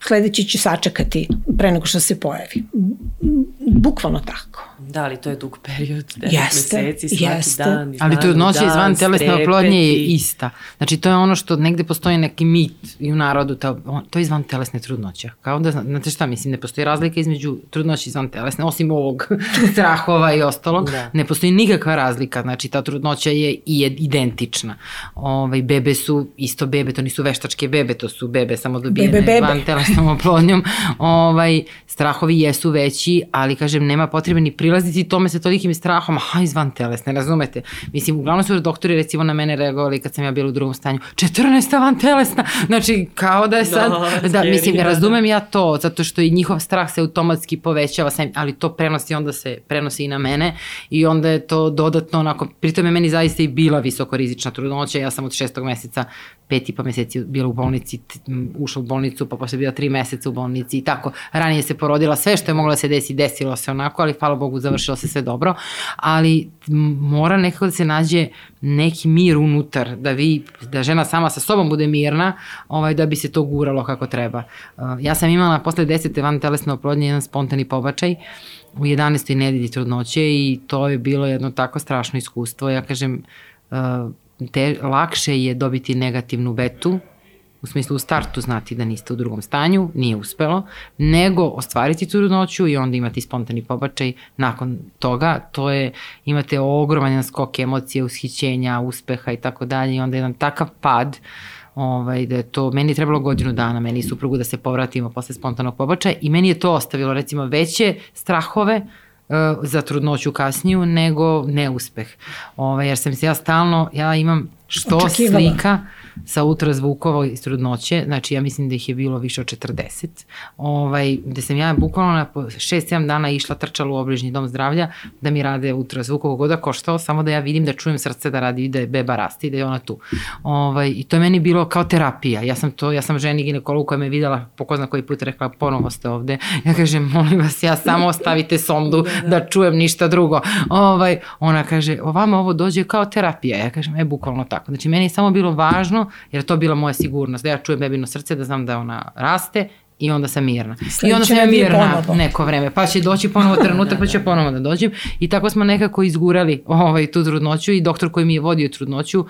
sledeći će sačekati pre nego što se pojavi. Bukvalno tako. Da, ali to je dug period, 9 Jeste, meseci, svaki jeste. dan. iz Ali dana u trudnoća iz dan, van telesne oplodnje je ista. Znači to je ono što negde postoji neki mit i u narodu, to, to je izvan telesne trudnoće. Kao da, zna- znate šta mislim, ne postoji razlika između trudnoće izvan telesne, osim ovog strahova i ostalog. Da. Ne postoji nikakva razlika, znači ta trudnoća je i je identična. Ovaj, bebe su isto bebe, to nisu veštačke bebe, to su bebe samo dobijene Bebe, bebe. van telesnom oplodnjom. ovaj, strahovi jesu veći, ali kažem, nema potrebe ni prilaziti tome sa tolikim strahom, aha, izvan telesne, razumete? Mislim, uglavnom su doktori recimo na mene reagovali kad sam ja bila u drugom stanju, 14. van telesna, znači kao da je sad, Da, da, mislim, da, da. razumem ja to, zato što i njihov strah se automatski povećava, sam, ali to prenosi, onda se prenosi i na mene i onda je to dodatno onako, pritom je meni zaista i bila visoko rizična trudnoća, ja sam od šestog meseca pet i pa meseci bila u bolnici, ušla u bolnicu, pa posle bila tri meseca u bolnici i tako. Ranije se porodila sve što je moglo da se desi, desilo se onako, ali hvala Bogu završilo se sve dobro, ali mora nekako da se nađe neki mir unutar, da vi, da žena sama sa sobom bude mirna, ovaj, da bi se to guralo kako treba. Uh, ja sam imala posle desete van telesne oplodnje jedan spontani pobačaj u 11. nedelji trudnoće i to je bilo jedno tako strašno iskustvo. Ja kažem, uh, te, lakše je dobiti negativnu betu u smislu u startu znati da niste u drugom stanju, nije uspelo, nego ostvariti trudnoću i onda imati spontani pobačaj nakon toga, to je, imate ogroman skok emocije, ushićenja, uspeha i tako dalje i onda jedan takav pad ovaj, da je to, meni je trebalo godinu dana, meni i suprugu da se povratimo posle spontanog pobačaja i meni je to ostavilo recimo veće strahove uh, za trudnoću kasniju nego neuspeh. Ovaj, jer sam se ja stalno, ja imam što Očekivala. slika, sa ultrazvukova iz trudnoće, znači ja mislim da ih je bilo više od 40, ovaj, gde sam ja bukvalno na 6-7 dana išla, trčala u obližnji dom zdravlja da mi rade ultrazvuk kogoda da koštao, samo da ja vidim da čujem srce da radi, da je beba rasti i da je ona tu. Ovaj, I to je meni bilo kao terapija. Ja sam to, ja sam ženi ginekologu koja me videla po ko zna koji put rekla ponovo ste ovde. Ja kažem, molim vas, ja samo ostavite sondu da, da. da čujem ništa drugo. Ovaj, ona kaže, ovama ovo dođe kao terapija. Ja kažem, e, bukvalno tako. Znači, meni je samo bilo važno jer to bila moja sigurnost, da ja čujem bebino srce, da znam da ona raste i onda sam mirna. Sledeće I onda sam ja mirna ponovo. neko vreme, pa će doći ponovo trenutak, pa će ponovo da dođem. I tako smo nekako izgurali ovaj, tu trudnoću i doktor koji mi je vodio trudnoću,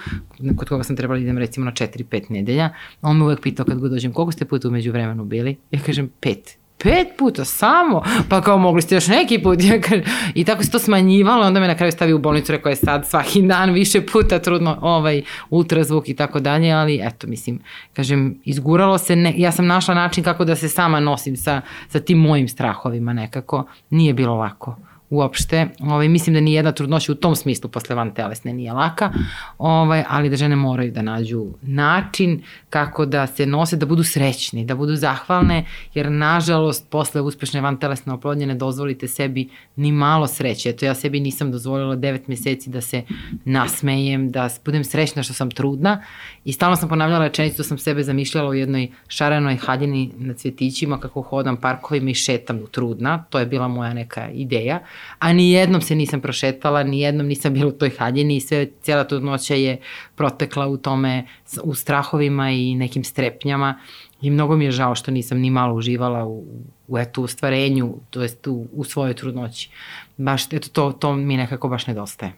kod koga sam trebala da idem recimo na 4-5 nedelja, on me uvek pitao kad god dođem, koliko ste puta umeđu vremenu bili? Ja kažem, pet pet puta samo, pa kao mogli ste još neki put. I tako se to smanjivalo, onda me na kraju stavi u bolnicu, rekao je sad svaki dan više puta trudno ovaj ultrazvuk i tako dalje, ali eto, mislim, kažem, izguralo se, ne, ja sam našla način kako da se sama nosim sa, sa tim mojim strahovima nekako, nije bilo lako uopšte. Ovaj, mislim da ni jedna trudnoća u tom smislu posle van telesne nije laka, ovaj, ali da žene moraju da nađu način kako da se nose, da budu srećni, da budu zahvalne, jer nažalost posle uspešne van telesne oplodnje ne dozvolite sebi ni malo sreće. Eto ja sebi nisam dozvolila 9 meseci da se nasmejem, da budem srećna što sam trudna i stalno sam ponavljala rečenicu da sam sebe zamišljala u jednoj šarenoj haljini na cvetićima kako hodam parkovima i šetam trudna. To je bila moja neka ideja a ni jednom se nisam prošetala, ni jednom nisam bila u toj haljini i sve, cijela noća je protekla u tome, u strahovima i nekim strepnjama i mnogo mi je žao što nisam ni malo uživala u, u eto, u stvarenju, to jest u, u svojoj trudnoći. Baš, eto, to, to mi nekako baš nedostaje.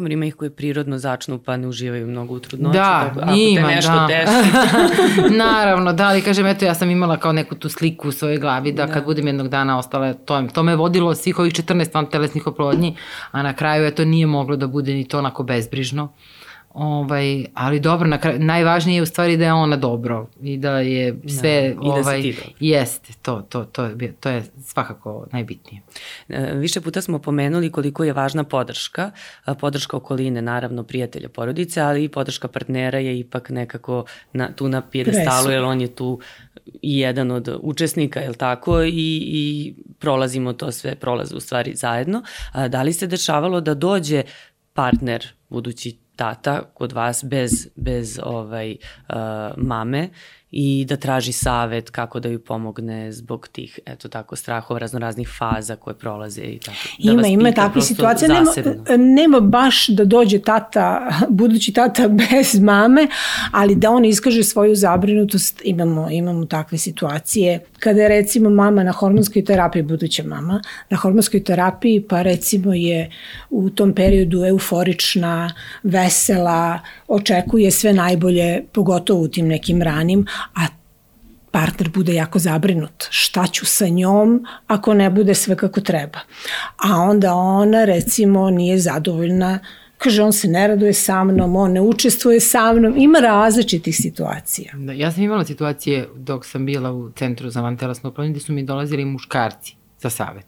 Dobro, ima ih koji prirodno začnu pa ne uživaju mnogo u trudnoći. Da, tako, ako ima, te nešto da. desi. Naravno, da, ali kažem, eto, ja sam imala kao neku tu sliku u svojoj glavi da, da. kad budem jednog dana ostala, to, to me vodilo svih ovih 14 van telesnih oplodnji, a na kraju, eto, nije moglo da bude ni to onako bezbrižno. Uh, Ovaj, ali dobro, na kraju, najvažnije je u stvari da je ona dobro i da je da, sve da, ovaj, da jeste, to, to, to, je, to je svakako najbitnije. E, više puta smo pomenuli koliko je važna podrška, podrška okoline, naravno prijatelja porodice, ali i podrška partnera je ipak nekako na, tu na pjedestalu, jer on je tu i jedan od učesnika, je tako, i, i prolazimo to sve, prolaze u stvari zajedno. Da li se dešavalo da dođe partner, budući tata kod vas bez, bez ovaj, uh, mame i da traži savet kako da ju pomogne zbog tih, eto tako, strahova, raznoraznih faza koje prolaze i tako. Da ima, ima takve situacije. Nema, nema baš da dođe tata, budući tata bez mame, ali da on iskaže svoju zabrinutost, imamo, imamo takve situacije. Kada je recimo mama na hormonskoj terapiji, buduća mama, na hormonskoj terapiji, pa recimo je u tom periodu euforična, vesela, očekuje sve najbolje, pogotovo u tim nekim ranim, a partner bude jako zabrinut. Šta ću sa njom ako ne bude sve kako treba? A onda ona recimo nije zadovoljna kaže on se ne raduje sa mnom, on ne učestvuje sa mnom, ima različitih situacija. Da, ja sam imala situacije dok sam bila u centru za vantelasno upravljanje gde su mi dolazili muškarci za savet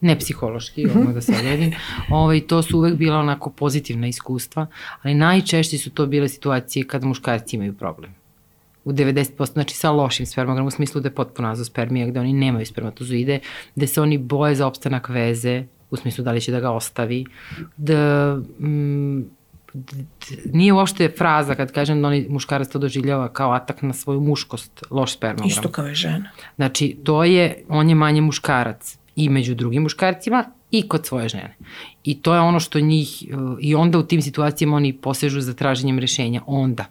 ne psihološki, mm -hmm. da se odredim, ovaj, to su uvek bila onako pozitivna iskustva, ali najčešće su to bile situacije kada muškarci imaju problem u 90%, znači sa lošim spermogramom, u smislu da je potpuno azospermija, gde oni nemaju spermatozoide, gde se oni boje za opstanak veze, u smislu da li će da ga ostavi, da mm, nije uopšte fraza kad kažem da oni muškarac to doživljava kao atak na svoju muškost, loš spermogram. Isto kao je žena. Znači, to je, on je manje muškarac i među drugim muškarcima i kod svoje žene. I to je ono što njih, i onda u tim situacijama oni posežu za traženjem rešenja, onda.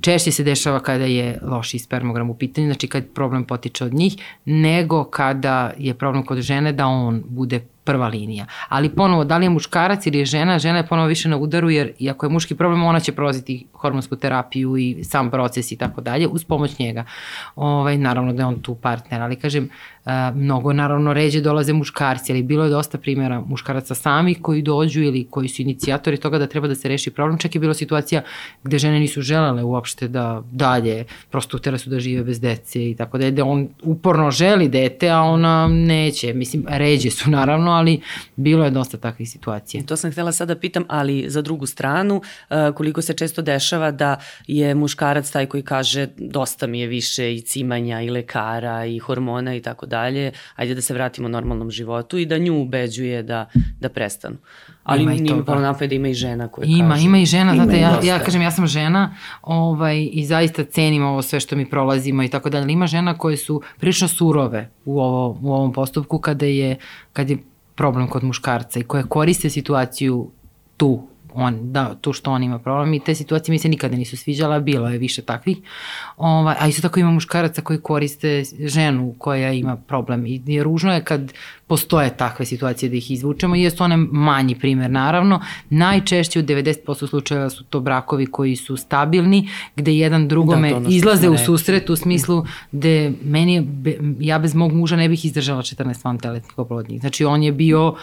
Češće se dešava kada je loši spermogram u pitanju, znači kad problem potiče od njih, nego kada je problem kod žene da on bude prva linija. Ali ponovo, da li je muškarac ili je žena, žena je ponovo više na udaru, jer iako je muški problem, ona će prolaziti hormonsku terapiju i sam proces i tako dalje, uz pomoć njega. Ovaj, naravno da je on tu partner, ali kažem, mnogo naravno ređe dolaze muškarci, ali bilo je dosta primjera muškaraca samih koji dođu ili koji su inicijatori toga da treba da se reši problem. Čak je bilo situacija gde žene nisu želele uopšte da dalje, prosto utera su da žive bez dece i tako da je, da on uporno želi dete, a ona neće. Mislim, ređe su naravno, ali bilo je dosta takvih situacija. To sam htela sada da pitam, ali za drugu stranu, koliko se često dešava da je muškarac taj koji kaže dosta mi je više i cimanja i lekara i hormona i tako dalje, ajde da se vratimo normalnom životu i da nju ubeđuje da, da prestanu. Ali ima nije mi palo napad da ima i žena koje ima, kažu. Ima i žena, znate, ja, ja kažem, ja sam žena ovaj, i zaista cenim ovo sve što mi prolazimo i tako dalje, ima žena koje su prilično surove u, ovo, u ovom postupku kada je, kad je problem kod muškarca i koje koriste situaciju tu on, da, to što on ima problem i te situacije mi se nikada nisu sviđala, bilo je više takvih. Ovaj, a isto tako ima muškaraca koji koriste ženu koja ima problem i je ružno je kad postoje takve situacije da ih izvučemo i jesu one manji primer naravno. Najčešće u 90% slučajeva su to brakovi koji su stabilni, gde jedan drugome da, izlaze u susret u smislu gde meni ja bez mog muža ne bih izdržala 14 van teletnih oplodnjih. Znači on je bio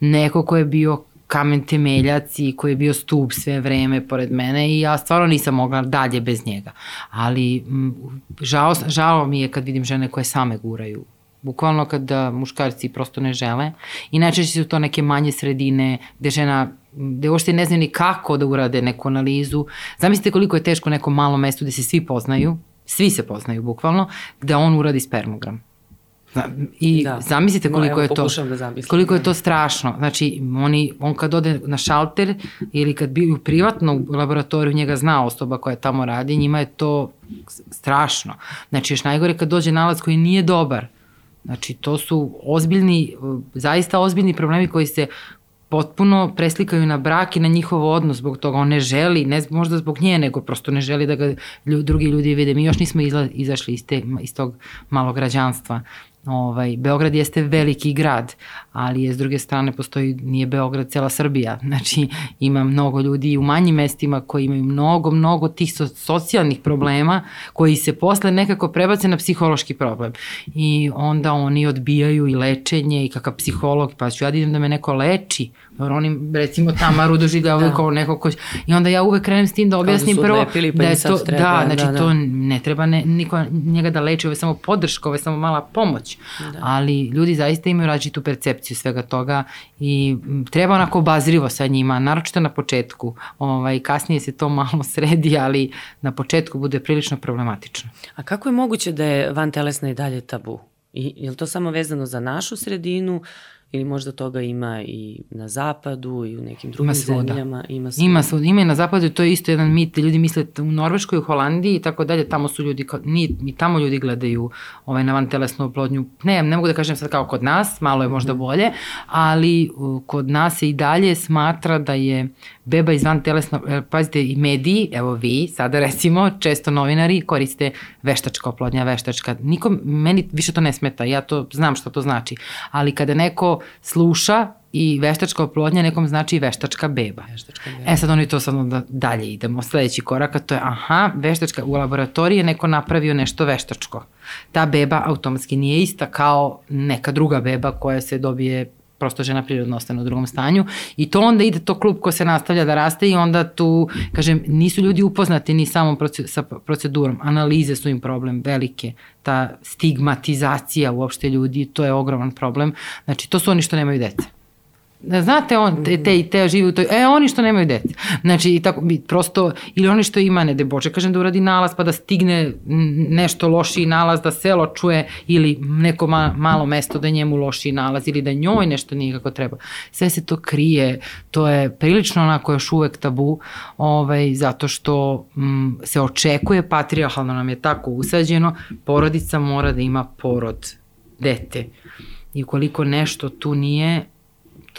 neko ko je bio kamen temeljac i koji je bio stup sve vreme pored mene i ja stvarno nisam mogla dalje bez njega. Ali žao, žao mi je kad vidim žene koje same guraju bukvalno kada muškarci prosto ne žele i najčešće su to neke manje sredine gde žena gde uopšte ne znaju ni kako da urade neku analizu. Zamislite koliko je teško nekom malom mestu gde se svi poznaju, svi se poznaju bukvalno, gde on uradi spermogram. I da. zamislite koliko no, je to da koliko je to strašno. Znači, oni, on kad ode na šalter ili kad bi u privatnom laboratoriju njega zna osoba koja tamo radi, njima je to strašno. Znači, još najgore kad dođe nalaz koji nije dobar. Znači, to su ozbiljni, zaista ozbiljni problemi koji se potpuno preslikaju na brak i na njihov odnos zbog toga. On ne želi, ne možda zbog nje, nego prosto ne želi da ga ljudi, drugi ljudi vide. Mi još nismo izla, izašli iz, te, iz tog malog građanstva. Ovaj, Beograd jeste veliki grad, ali je s druge strane postoji, nije Beograd cela Srbija. Znači ima mnogo ljudi u manjim mestima koji imaju mnogo, mnogo tih so, socijalnih problema koji se posle nekako prebace na psihološki problem. I onda oni odbijaju i lečenje i kakav psiholog, pa ću ja da idem da me neko leči, Jer oni, recimo, Tamaru doživljavaju da. kao neko ko... I onda ja uvek krenem s tim da objasnim da prvo lepili, pa da je to, treba, da, znači da, da. to ne treba ne, niko njega da leči, ovo je samo podrška, ovo je samo mala pomoć. Da. Ali ljudi zaista imaju različitu percepciju svega toga i treba onako obazrivo sa njima, naročito na početku. Ovaj, kasnije se to malo sredi, ali na početku bude prilično problematično. A kako je moguće da je van telesna i dalje tabu? I, je li to samo vezano za našu sredinu ili možda toga ima i na zapadu i u nekim drugim ima zemljama. Ima svuda. Ima svuda. Ima i na zapadu, to je isto jedan mit. Ljudi misle u Norveškoj, u Holandiji i tako dalje, tamo su ljudi, ni, ni tamo ljudi gledaju ovaj, na vantelesnu oplodnju. Ne, ne mogu da kažem sad kao kod nas, malo je možda mhm. bolje, ali kod nas se i dalje smatra da je beba iz van telesno, e, pazite i mediji, evo vi, sada recimo, često novinari koriste veštačka oplodnja, veštačka. Nikom, meni više to ne smeta, ja to znam šta to znači, ali kada neko sluša i veštačka oplodnja nekom znači i veštačka beba. Veštačka beba. E sad oni to sad onda dalje idemo. Sledeći korak, a to je aha, veštačka, u laboratoriji je neko napravio nešto veštačko. Ta beba automatski nije ista kao neka druga beba koja se dobije prosto žena prirodno ostane u drugom stanju i to onda ide to klub ko se nastavlja da raste i onda tu, kažem, nisu ljudi upoznati ni samom procedurom, sa procedurom, analize su im problem velike, ta stigmatizacija uopšte ljudi, to je ogroman problem, znači to su oni što nemaju dece. Znate, on, te, te i te žive u toj, e, oni što nemaju dete. Znači, i tako, prosto, ili oni što ima, ne de boče, kažem da uradi nalaz pa da stigne nešto lošiji nalaz, da selo čuje ili neko ma, malo mesto da njemu lošiji nalaz ili da njoj nešto nije kako treba. Sve se to krije, to je prilično onako još uvek tabu, ovaj, zato što m, se očekuje, patriarhalno nam je tako usađeno, porodica mora da ima porod, dete I ukoliko nešto tu nije,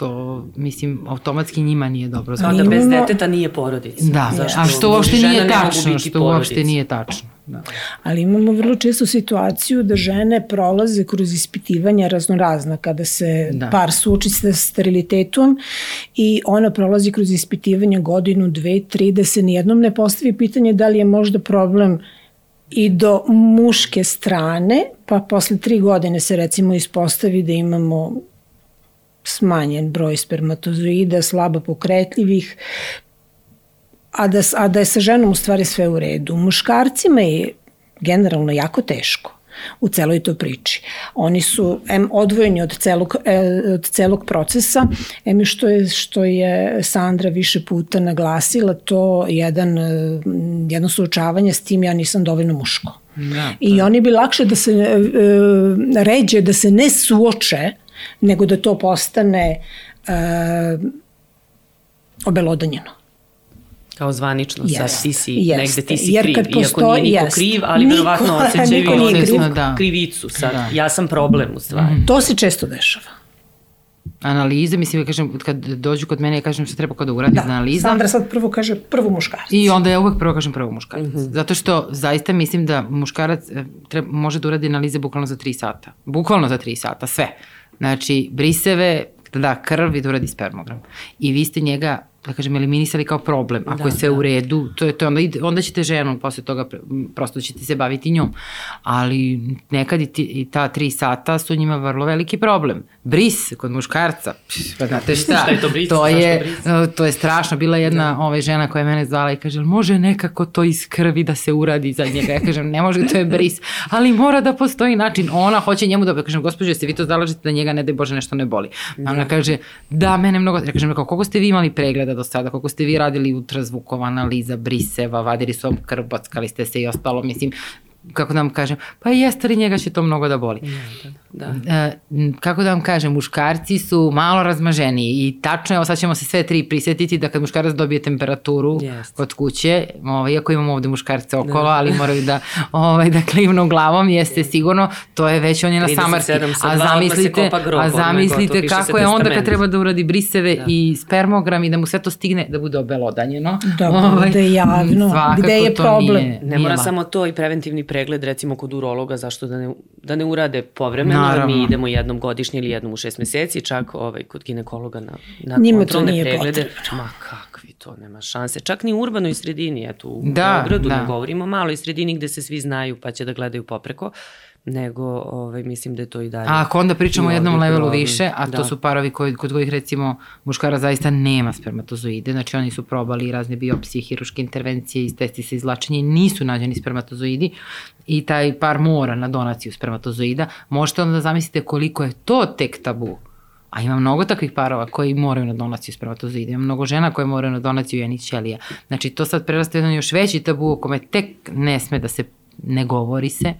to, mislim, automatski njima nije dobro. Kao da bez deteta nije porodica. Da, Zašto? a što uopšte nije tačno, što uopšte nije tačno. Da. Ali imamo vrlo često situaciju da žene prolaze kroz ispitivanja raznorazna kada se da. par suoči sa sterilitetom i ona prolazi kroz ispitivanje godinu, dve, tri, da se nijednom ne postavi pitanje da li je možda problem i do muške strane, pa posle tri godine se recimo ispostavi da imamo smanjen broj spermatozoida, slabo pokretljivih, a da, a da je sa ženom u stvari sve u redu. Muškarcima je generalno jako teško u celoj toj priči. Oni su em odvojeni od celog, e, od celog procesa, em što je, što je Sandra više puta naglasila, to jedan, e, jedno suočavanje s tim ja nisam dovoljno muško. Da, I da. oni bi lakše da se e, ređe, da se ne suoče, nego da to postane e, obelodanjeno kao zvanično jest, sad ti si jeste. negde ti si Jer kriv, postoji, iako nije niko jest. kriv, ali niko, verovatno osjećaju kriv. Da. krivicu sad. Da. Ja sam problem u stvari. Mm. To se često dešava analize, mislim, ja kažem, kad dođu kod mene, ja kažem šta treba kod da uradi da. analiza. Sandra sad prvo kaže prvo muškarac. I onda ja uvek prvo kažem prvo muškarac. Mm -hmm. Zato što zaista mislim da muškarac e, treba, može da uradi analize bukvalno za 3 sata. Bukvalno za 3 sata, sve. Znači, briseve, da krv i da uradi spermogram. I vi ste njega da kažem, eliminisali kao problem. Ako da, je sve da. u redu, to je to, onda, onda ćete ženom posle toga, prosto ćete se baviti njom. Ali nekad i, ti, i ta tri sata su njima vrlo veliki problem. Bris kod muškarca, pa znate šta, šta je to, bris, to, je, bris? To je strašno. Bila jedna da. ove žena koja je mene zvala i kaže, može nekako to iz krvi da se uradi za njega. Ja kažem, ne može, to je bris, ali mora da postoji način. Ona hoće njemu da, ja kažem, gospođo, se vi to zalažete da njega, ne da Bože, nešto ne boli. Da. Ona kaže, da, mene mnogo, ja kažem, koliko ste vi imali pregleda pregleda do sada, koliko ste vi radili ultrazvukova analiza briseva, vadili su bockali ste se i ostalo, mislim, kako da vam kažem, pa jeste li njega će to mnogo da boli. Da, da, da. E, kako da vam kažem, muškarci su malo razmaženiji i tačno je, evo sad ćemo se sve tri prisetiti da kad muškarac dobije temperaturu yes. kod kuće, ovaj, iako imamo ovde muškarce okolo, da. ali moraju da, ovaj, da klivnu glavom, jeste sigurno, to je već on je na samarki. A zamislite, a zamislite kako je onda kad treba da uradi briseve da. i spermogram i da mu sve to stigne da bude obelodanjeno. Da ovaj, bude javno, gde je problem. Nije, ne mora samo to i preventivni pregled recimo kod urologa, zašto da ne, da ne urade povremeno, Naravno. mi idemo jednom godišnje ili jednom u šest meseci, čak ovaj, kod ginekologa na, na Njima kontrolne nije preglede. Potrebno. Ma kakvi to, nema šanse. Čak ni u urbanoj sredini, eto u da, Beogradu, da. ne govorimo maloj sredini gde se svi znaju pa će da gledaju popreko nego ovaj, mislim da je to i dalje. A ako onda pričamo o jednom levelu problem. više, a da. to su parovi koji, kod kojih recimo muškara zaista nema spermatozoide, znači oni su probali razne biopsije, hiruške intervencije, testi se izlačenje nisu nađeni spermatozoidi i taj par mora na donaciju spermatozoida, možete onda da zamislite koliko je to tek tabu. A ima mnogo takvih parova koji moraju na donaciju spermatozoida. Ima mnogo žena koje moraju na donaciju jenih ćelija. Znači, to sad prerasta jedan još veći tabu o kome tek ne sme da se ne govori se.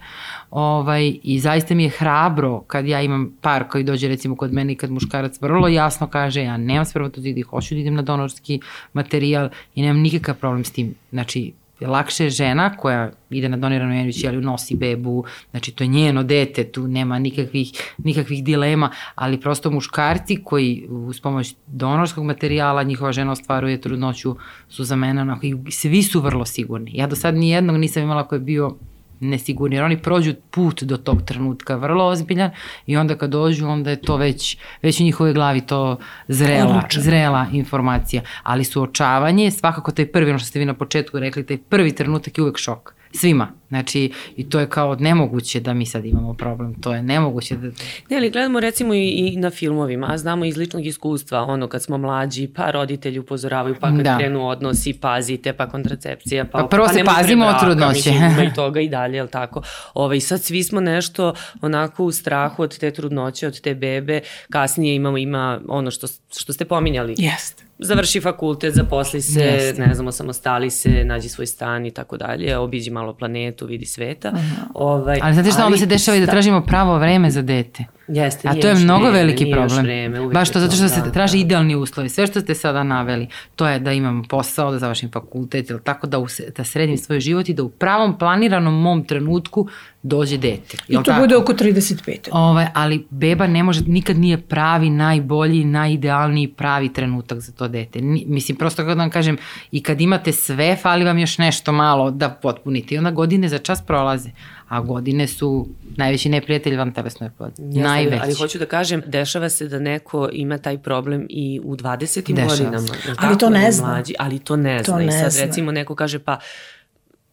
Ovaj, I zaista mi je hrabro kad ja imam par koji dođe recimo kod mene i kad muškarac vrlo jasno kaže ja nemam spermatozidi, hoću da idem na donorski materijal i nemam nikakav problem s tim. Znači, lakše je žena koja ide na doniranu jenu ćeliju, nosi bebu, znači to je njeno dete, tu nema nikakvih, nikakvih dilema, ali prosto muškarci koji uz pomoć donorskog materijala njihova žena ostvaruje trudnoću su za mene onako i svi su vrlo sigurni. Ja do sad nijednog nisam imala koji je bio nesigurni, jer oni prođu put do tog trenutka vrlo ozbiljan i onda kad dođu, onda je to već, već u njihovoj glavi to zrela, Odlučan. zrela informacija. Ali suočavanje, svakako taj prvi, ono što ste vi na početku rekli, taj prvi trenutak je uvek šok Svima. Znači, i to je kao nemoguće da mi sad imamo problem. To je nemoguće da... Ne, ali gledamo recimo i, i na filmovima, a znamo iz ličnog iskustva, ono kad smo mlađi, pa roditelji upozoravaju, pa kad da. krenu odnosi, pazite, pa kontracepcija, pa... Pa prvo pa se pazimo od trudnoće. Mislim, ima i toga i dalje, jel tako? Ove, ovaj, I sad svi smo nešto onako u strahu od te trudnoće, od te bebe, kasnije imamo, ima ono što, što ste pominjali. Jeste završi fakultet, zaposli se, Jeste. ne znam, osamostali se, nađi svoj stan i tako dalje, obiđi malo planetu, vidi sveta. Aha. Ovaj, ali znate šta, ali, onda se dešava i da tražimo pravo vreme za dete. Jeste, A to je mnogo vreme, veliki problem. Vreme, Baš to, zato što se da, traži da. idealni uslovi. Sve što ste sada naveli, to je da imam posao, da završim fakultet, ili tako da, us, da sredim svoj život i da u pravom planiranom mom trenutku dođe dete. I to tako? bude oko 35. Ovaj, ali beba ne može, nikad nije pravi, najbolji, najidealniji pravi trenutak za to dete. Ni, mislim, prosto kako da vam kažem, i kad imate sve, fali vam još nešto malo da potpunite. I onda godine za čas prolaze. A godine su najveći neprijatelj van telesnoj oplodnje. Jeste, Najveći. Ali hoću da kažem, dešava se da neko ima taj problem i u 20. Dešava se. godinama. jel Ali to ne ili zna. Mlađi, ali to ne To zna. I ne sad zna. recimo neko kaže pa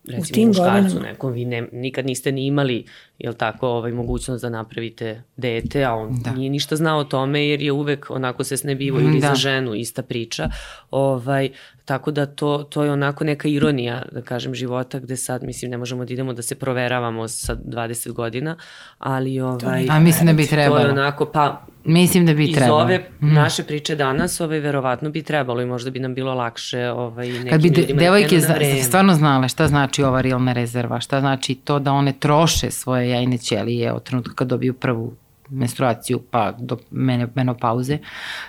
recimo tim muškarcu godinama. nekom, vi ne, nikad niste ni imali jel tako, ovaj, mogućnost da napravite dete, a on Da. da. nije ništa znao o tome jer je uvek onako se snebivo ili Da. za ženu ista priča. Ovaj, tako da to, to je onako neka ironija, da kažem, života gde sad, mislim, ne možemo da idemo da se proveravamo sa 20 godina, ali ovaj, A mislim da bi to je trebalo. onako, pa Mislim da bi iz trebalo. ove Mm. naše priče danas, ovaj, verovatno bi trebalo i možda bi nam bilo lakše ovaj, nekim Kad bi de, ljudima da devojke krenu na za, vreme. stvarno znale šta znači ova rilna rezerva, šta znači to da one troše svoje jajne ćelije od trenutka kad dobiju prvu menstruaciju pa do mene, menopauze,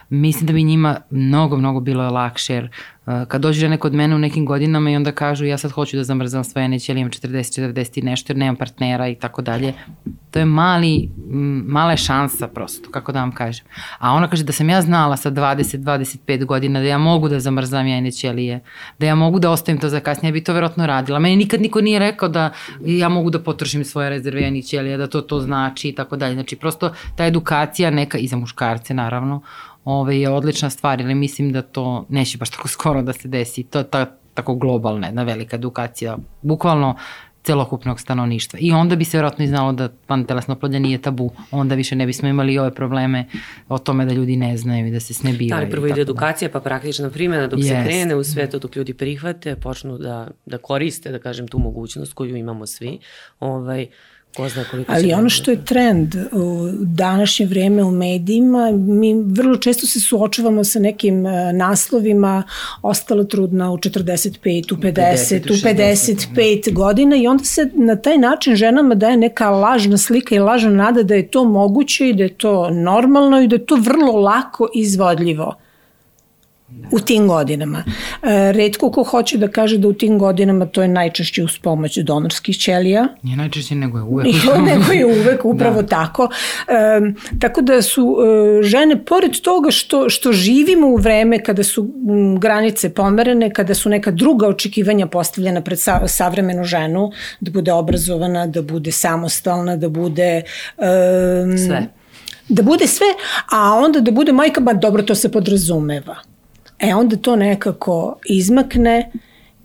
mislim da bi njima mnogo, mnogo bilo lakše jer uh, kad dođu žene kod mene u nekim godinama i onda kažu ja sad hoću da zamrzam svoje jajne ćelije, imam 40, 40 i nešto jer nemam partnera i tako dalje, to je mali, mala je šansa prosto, kako da vam kažem. A ona kaže da sam ja znala sa 20-25 godina da ja mogu da zamrzam jajne ćelije, da ja mogu da ostavim to za kasnije, ja bi to verovatno radila. Meni nikad niko nije rekao da ja mogu da potrošim svoje rezerve jajnih ćelija, da to to znači i tako dalje. Znači prosto ta edukacija neka, i za muškarce naravno, ove, je odlična stvar, ali mislim da to neće baš tako skoro da se desi. To je ta, tako globalna, jedna velika edukacija, bukvalno celokupnog stanovništva. I onda bi se vjerojatno i znalo da vantelesno oplodnje nije tabu. Onda više ne bismo imali ove probleme o tome da ljudi ne znaju i da se Da, snebivaju. ali prvo ide tako da. edukacija, pa praktična primjena dok se Jest. krene u sve to, dok ljudi prihvate, počnu da, da koriste, da kažem, tu mogućnost koju imamo svi. Ovaj, ko zna koliko Ali ono da- što je trend u današnje vreme u medijima, mi vrlo često se suočavamo sa nekim e, naslovima ostala trudna u 45, u 50, u 55 godina i onda se na taj način ženama daje neka lažna slika i lažna nada da je to moguće i da je to normalno i da je to vrlo lako izvodljivo u tim godinama. E, redko ko hoće da kaže da u tim godinama to je najčešće uz pomoć donorskih ćelija, Nije najčešće nego je uvek. Nego je uvek upravo da. tako. E, tako da su e, žene, pored toga što, što živimo u vreme kada su m, granice pomerene, kada su neka druga očekivanja postavljena pred sa, savremenu ženu, da bude obrazovana, da bude samostalna, da bude... E, Sve. Da bude sve, a onda da bude majka, ba dobro, to se podrazumeva. E onda to nekako izmakne,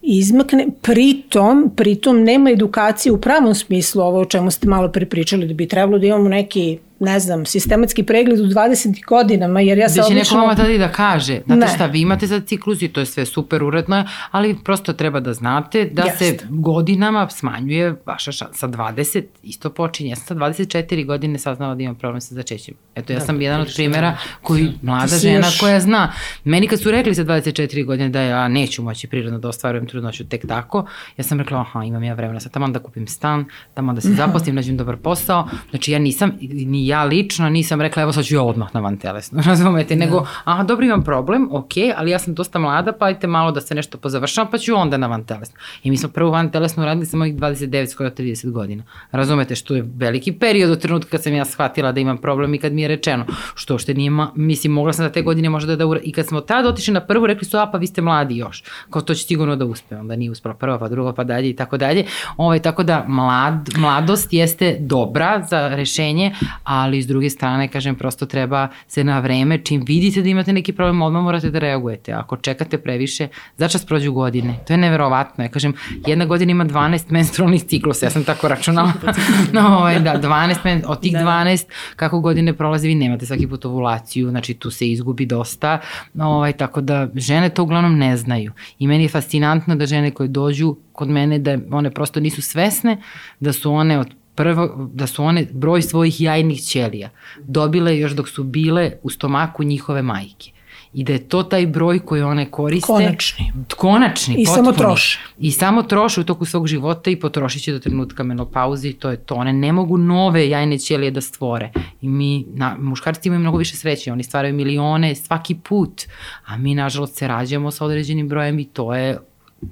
izmakne, pritom, pritom nema edukacije u pravom smislu, ovo o čemu ste malo prepričali, da bi trebalo da imamo neki, ne znam, sistematski pregled u 20 godinama, jer ja se Da će neko vama tada i da kaže, znate Ne. šta, vi imate sad ciklus i to je sve super uredno, ali prosto treba da znate da Jeste. se godinama smanjuje vaša šansa. Sa 20 isto počinje. Ja sam sa 24 godine saznala da imam problem sa začećem. Eto, ja sam jedan od primjera koji mlada žena još- koja zna. Meni kad su rekli sa 24 godine da ja neću moći prirodno da ostvarujem trudnoću tek tako, ja sam rekla, aha, imam ja vremena sad tamo da kupim stan, tamo da se zaposlim, nađem dobar posao. Znači ja nisam, ni ja lično nisam rekla, evo sad ću ja odmah na van telesno, razumete, nego, aha, dobro imam problem, ok, ali ja sam dosta mlada, pa ajte malo da se nešto pozavršavam, pa ću onda na van telesno. I mi smo prvo van telesno radili sa mojih 29, skoro 30 godina. Razumete, što je veliki period od trenutka kad sam ja shvatila da imam problem i kad mi je rečeno, što uopšte nije, ma, mislim, mogla sam da te godine možda da ura... I kad smo tad otišli na prvu, rekli su, a pa vi ste mladi još, kao to će sigurno da uspe, onda nije uspela prva, pa druga, pa dalje i tako dalje. Ovaj, tako da mlad, mladost jeste dobra za rešenje, ali s druge strane, kažem, prosto treba se na vreme, čim vidite da imate neki problem, odmah morate da reagujete. Ako čekate previše, začas prođu godine. To je neverovatno. Ja kažem, jedna godina ima 12 menstrualnih ciklusa, ja sam tako računala. no, ovaj, da, 12, men, od tih Da. 12, kako godine prolazi, vi nemate svaki put ovulaciju, znači tu se izgubi dosta, ovaj, tako da žene to uglavnom ne znaju. I meni je fascinantno da žene koje dođu kod mene, da one prosto nisu svesne da su one od prvo, da su one broj svojih jajnih ćelija dobile još dok su bile u stomaku njihove majke. i da je to taj broj koji one koriste. Konačni. Konačni, I potpuni. samo troše. I samo troše u toku svog života i potrošit će do trenutka menopauze i to je to. One ne mogu nove jajne ćelije da stvore. I mi, na, muškarci imaju mnogo više sreće, oni stvaraju milione svaki put, a mi nažalost se rađamo sa određenim brojem i to je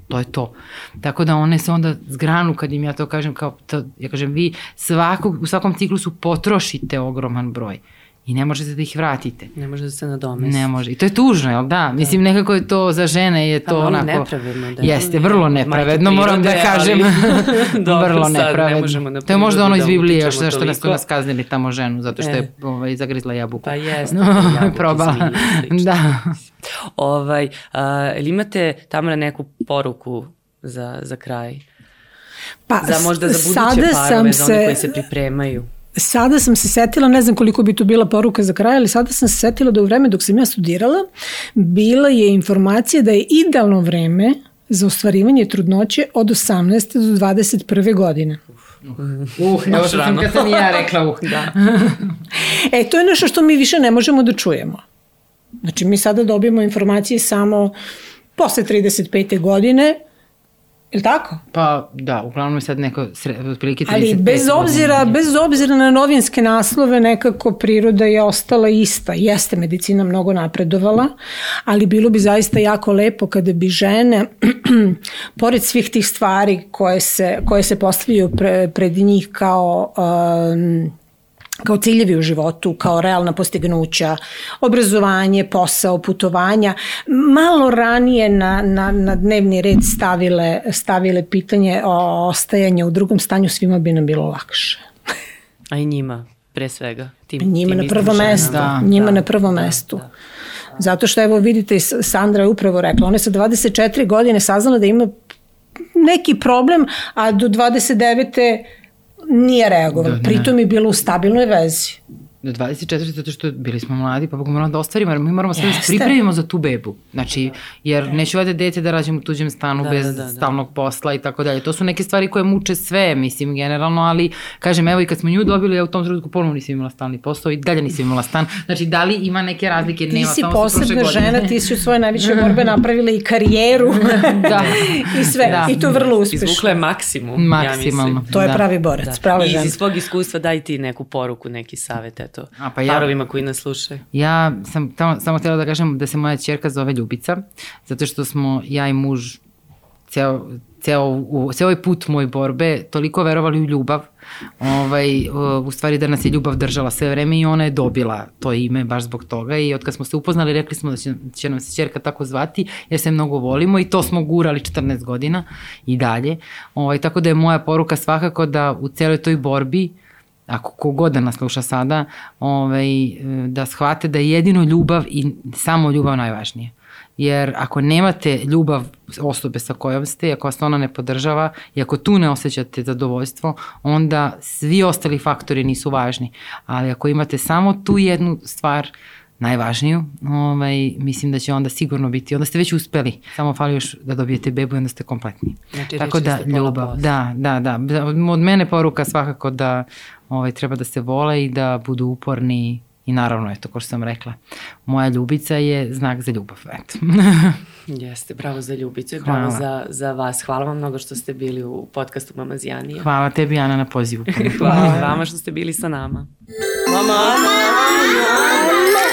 to je to. Tako da one se onda zgranu kad im ja to kažem kao, to, ja kažem vi svakog, u svakom ciklusu potrošite ogroman broj i ne možete da ih vratite. Ne može da se nadomesti. Ne može. I to je tužno, jel da? Mislim, nekako je to za žene je to onako... nepravedno, da. Jeste, vrlo nepravedno, Majke moram da kažem. ali- Dobro, vrlo sad ne nepravedno. možemo na to je možda ono iz da Biblije, utičemo što, što nas, nas kaznili tamo ženu, zato što E. je ovaj, zagrizla jabuku. Pa jeste, No, jabuke, probala. Da. Ovaj, a, ili imate Tamara neku poruku za, za kraj? Pa, Za možda za buduće sada parove, sam za one se, koji se pripremaju. Sada sam se setila, ne znam koliko bi to bila poruka za kraj, ali sada sam se setila da u vreme dok sam ja studirala, bila je informacija da je idealno vreme za ostvarivanje trudnoće od 18. do 21. godine. Uh, evo što sam kad sam i ja rekla, uh. Da. E, to je nešto što mi više ne možemo da čujemo. Znači, mi sada dobijemo informacije samo posle 35. godine, je li tako? Pa da, uglavnom je sad neko sre, otprilike 35 Ali bez obzira, godina. bez obzira na novinske naslove nekako priroda je ostala ista. Jeste medicina mnogo napredovala, ali bilo bi zaista jako lepo kada bi žene, pored svih tih stvari koje se, koje se postavljaju pre, pred njih kao um, kao ciljevi u životu, kao realna postignuća, obrazovanje, posao, putovanja, malo ranije na, na, na dnevni red stavile, stavile pitanje o ostajanju u drugom stanju, svima bi nam bilo lakše. A i njima, pre svega. Tim, Njima tim na prvo mesto. Da, njima da, na prvo da, mestu. da. Zato što evo vidite, Sandra je upravo rekla, ona je sa 24 godine saznala da ima neki problem, a do 29. nije reagovala. Da, ne. Pritom je bila u stabilnoj vezi. Do 24, zato što bili smo mladi, pa moramo da ostvarimo, jer mi moramo sve da se pripremimo za tu bebu. Znači, jer neću vade dete da rađem u tuđem stanu Da, bez da, da, da. stalnog posla i tako dalje. To su neke stvari koje muče sve, mislim, generalno, ali kažem, evo i kad smo nju dobili, ja u tom trenutku ponovno nisam imala stalni posao i dalje nisam imala stan. Znači, da li ima neke razlike? Ti Nema, si posebna žena, ti si u svoje najveće borbe napravila i karijeru Da. i sve. Da. I to vrlo uspešno. Izvukla je maksimum, Maksimalno. ja mislim. To je Da. pravi borac, Da. prava žena. iz svog iskustva daj ti neku poruku, neki savjet, eto, A, pa ja- parovima koji nas slušaju. Ja sam tamo, samo htjela da kažem da se moja čerka zove Ljubica, zato što smo ja i muž ceo, ceo, u, ceo ovaj put moj borbe toliko verovali u ljubav, ovaj, u stvari da nas je ljubav držala sve vreme i ona je dobila to ime baš zbog toga i od kad smo se upoznali rekli smo da će, će nam se čerka tako zvati jer se mnogo volimo i to smo gurali 14 godina i dalje. Ovaj, tako da je moja poruka svakako da u celoj toj borbi ako kogod da nas sluša sada, ovaj, da shvate da je jedino ljubav i samo ljubav najvažnije. Jer ako nemate ljubav osobe sa kojom ste, ako vas ona ne podržava i ako tu ne osjećate zadovoljstvo, onda svi ostali faktori nisu važni. Ali ako imate samo tu jednu stvar, najvažniju, ovaj, mislim da će onda sigurno biti, onda ste već uspeli, samo fali još da dobijete bebu i onda ste kompletni. Znači, Tako da, ljubav, posla. da, da, da. Od mene poruka svakako da ovaj, treba da se vole i da budu uporni i naravno, eto, ko što sam rekla, moja ljubica je znak za ljubav, eto. Jeste, bravo za Ljubicu i bravo Hvala. za, za vas. Hvala vam mnogo što ste bili u podcastu Mamazijanije. Hvala tebi, Ana, na pozivu. Hvala vama što ste bili sa nama. Mama, Ana, Ana,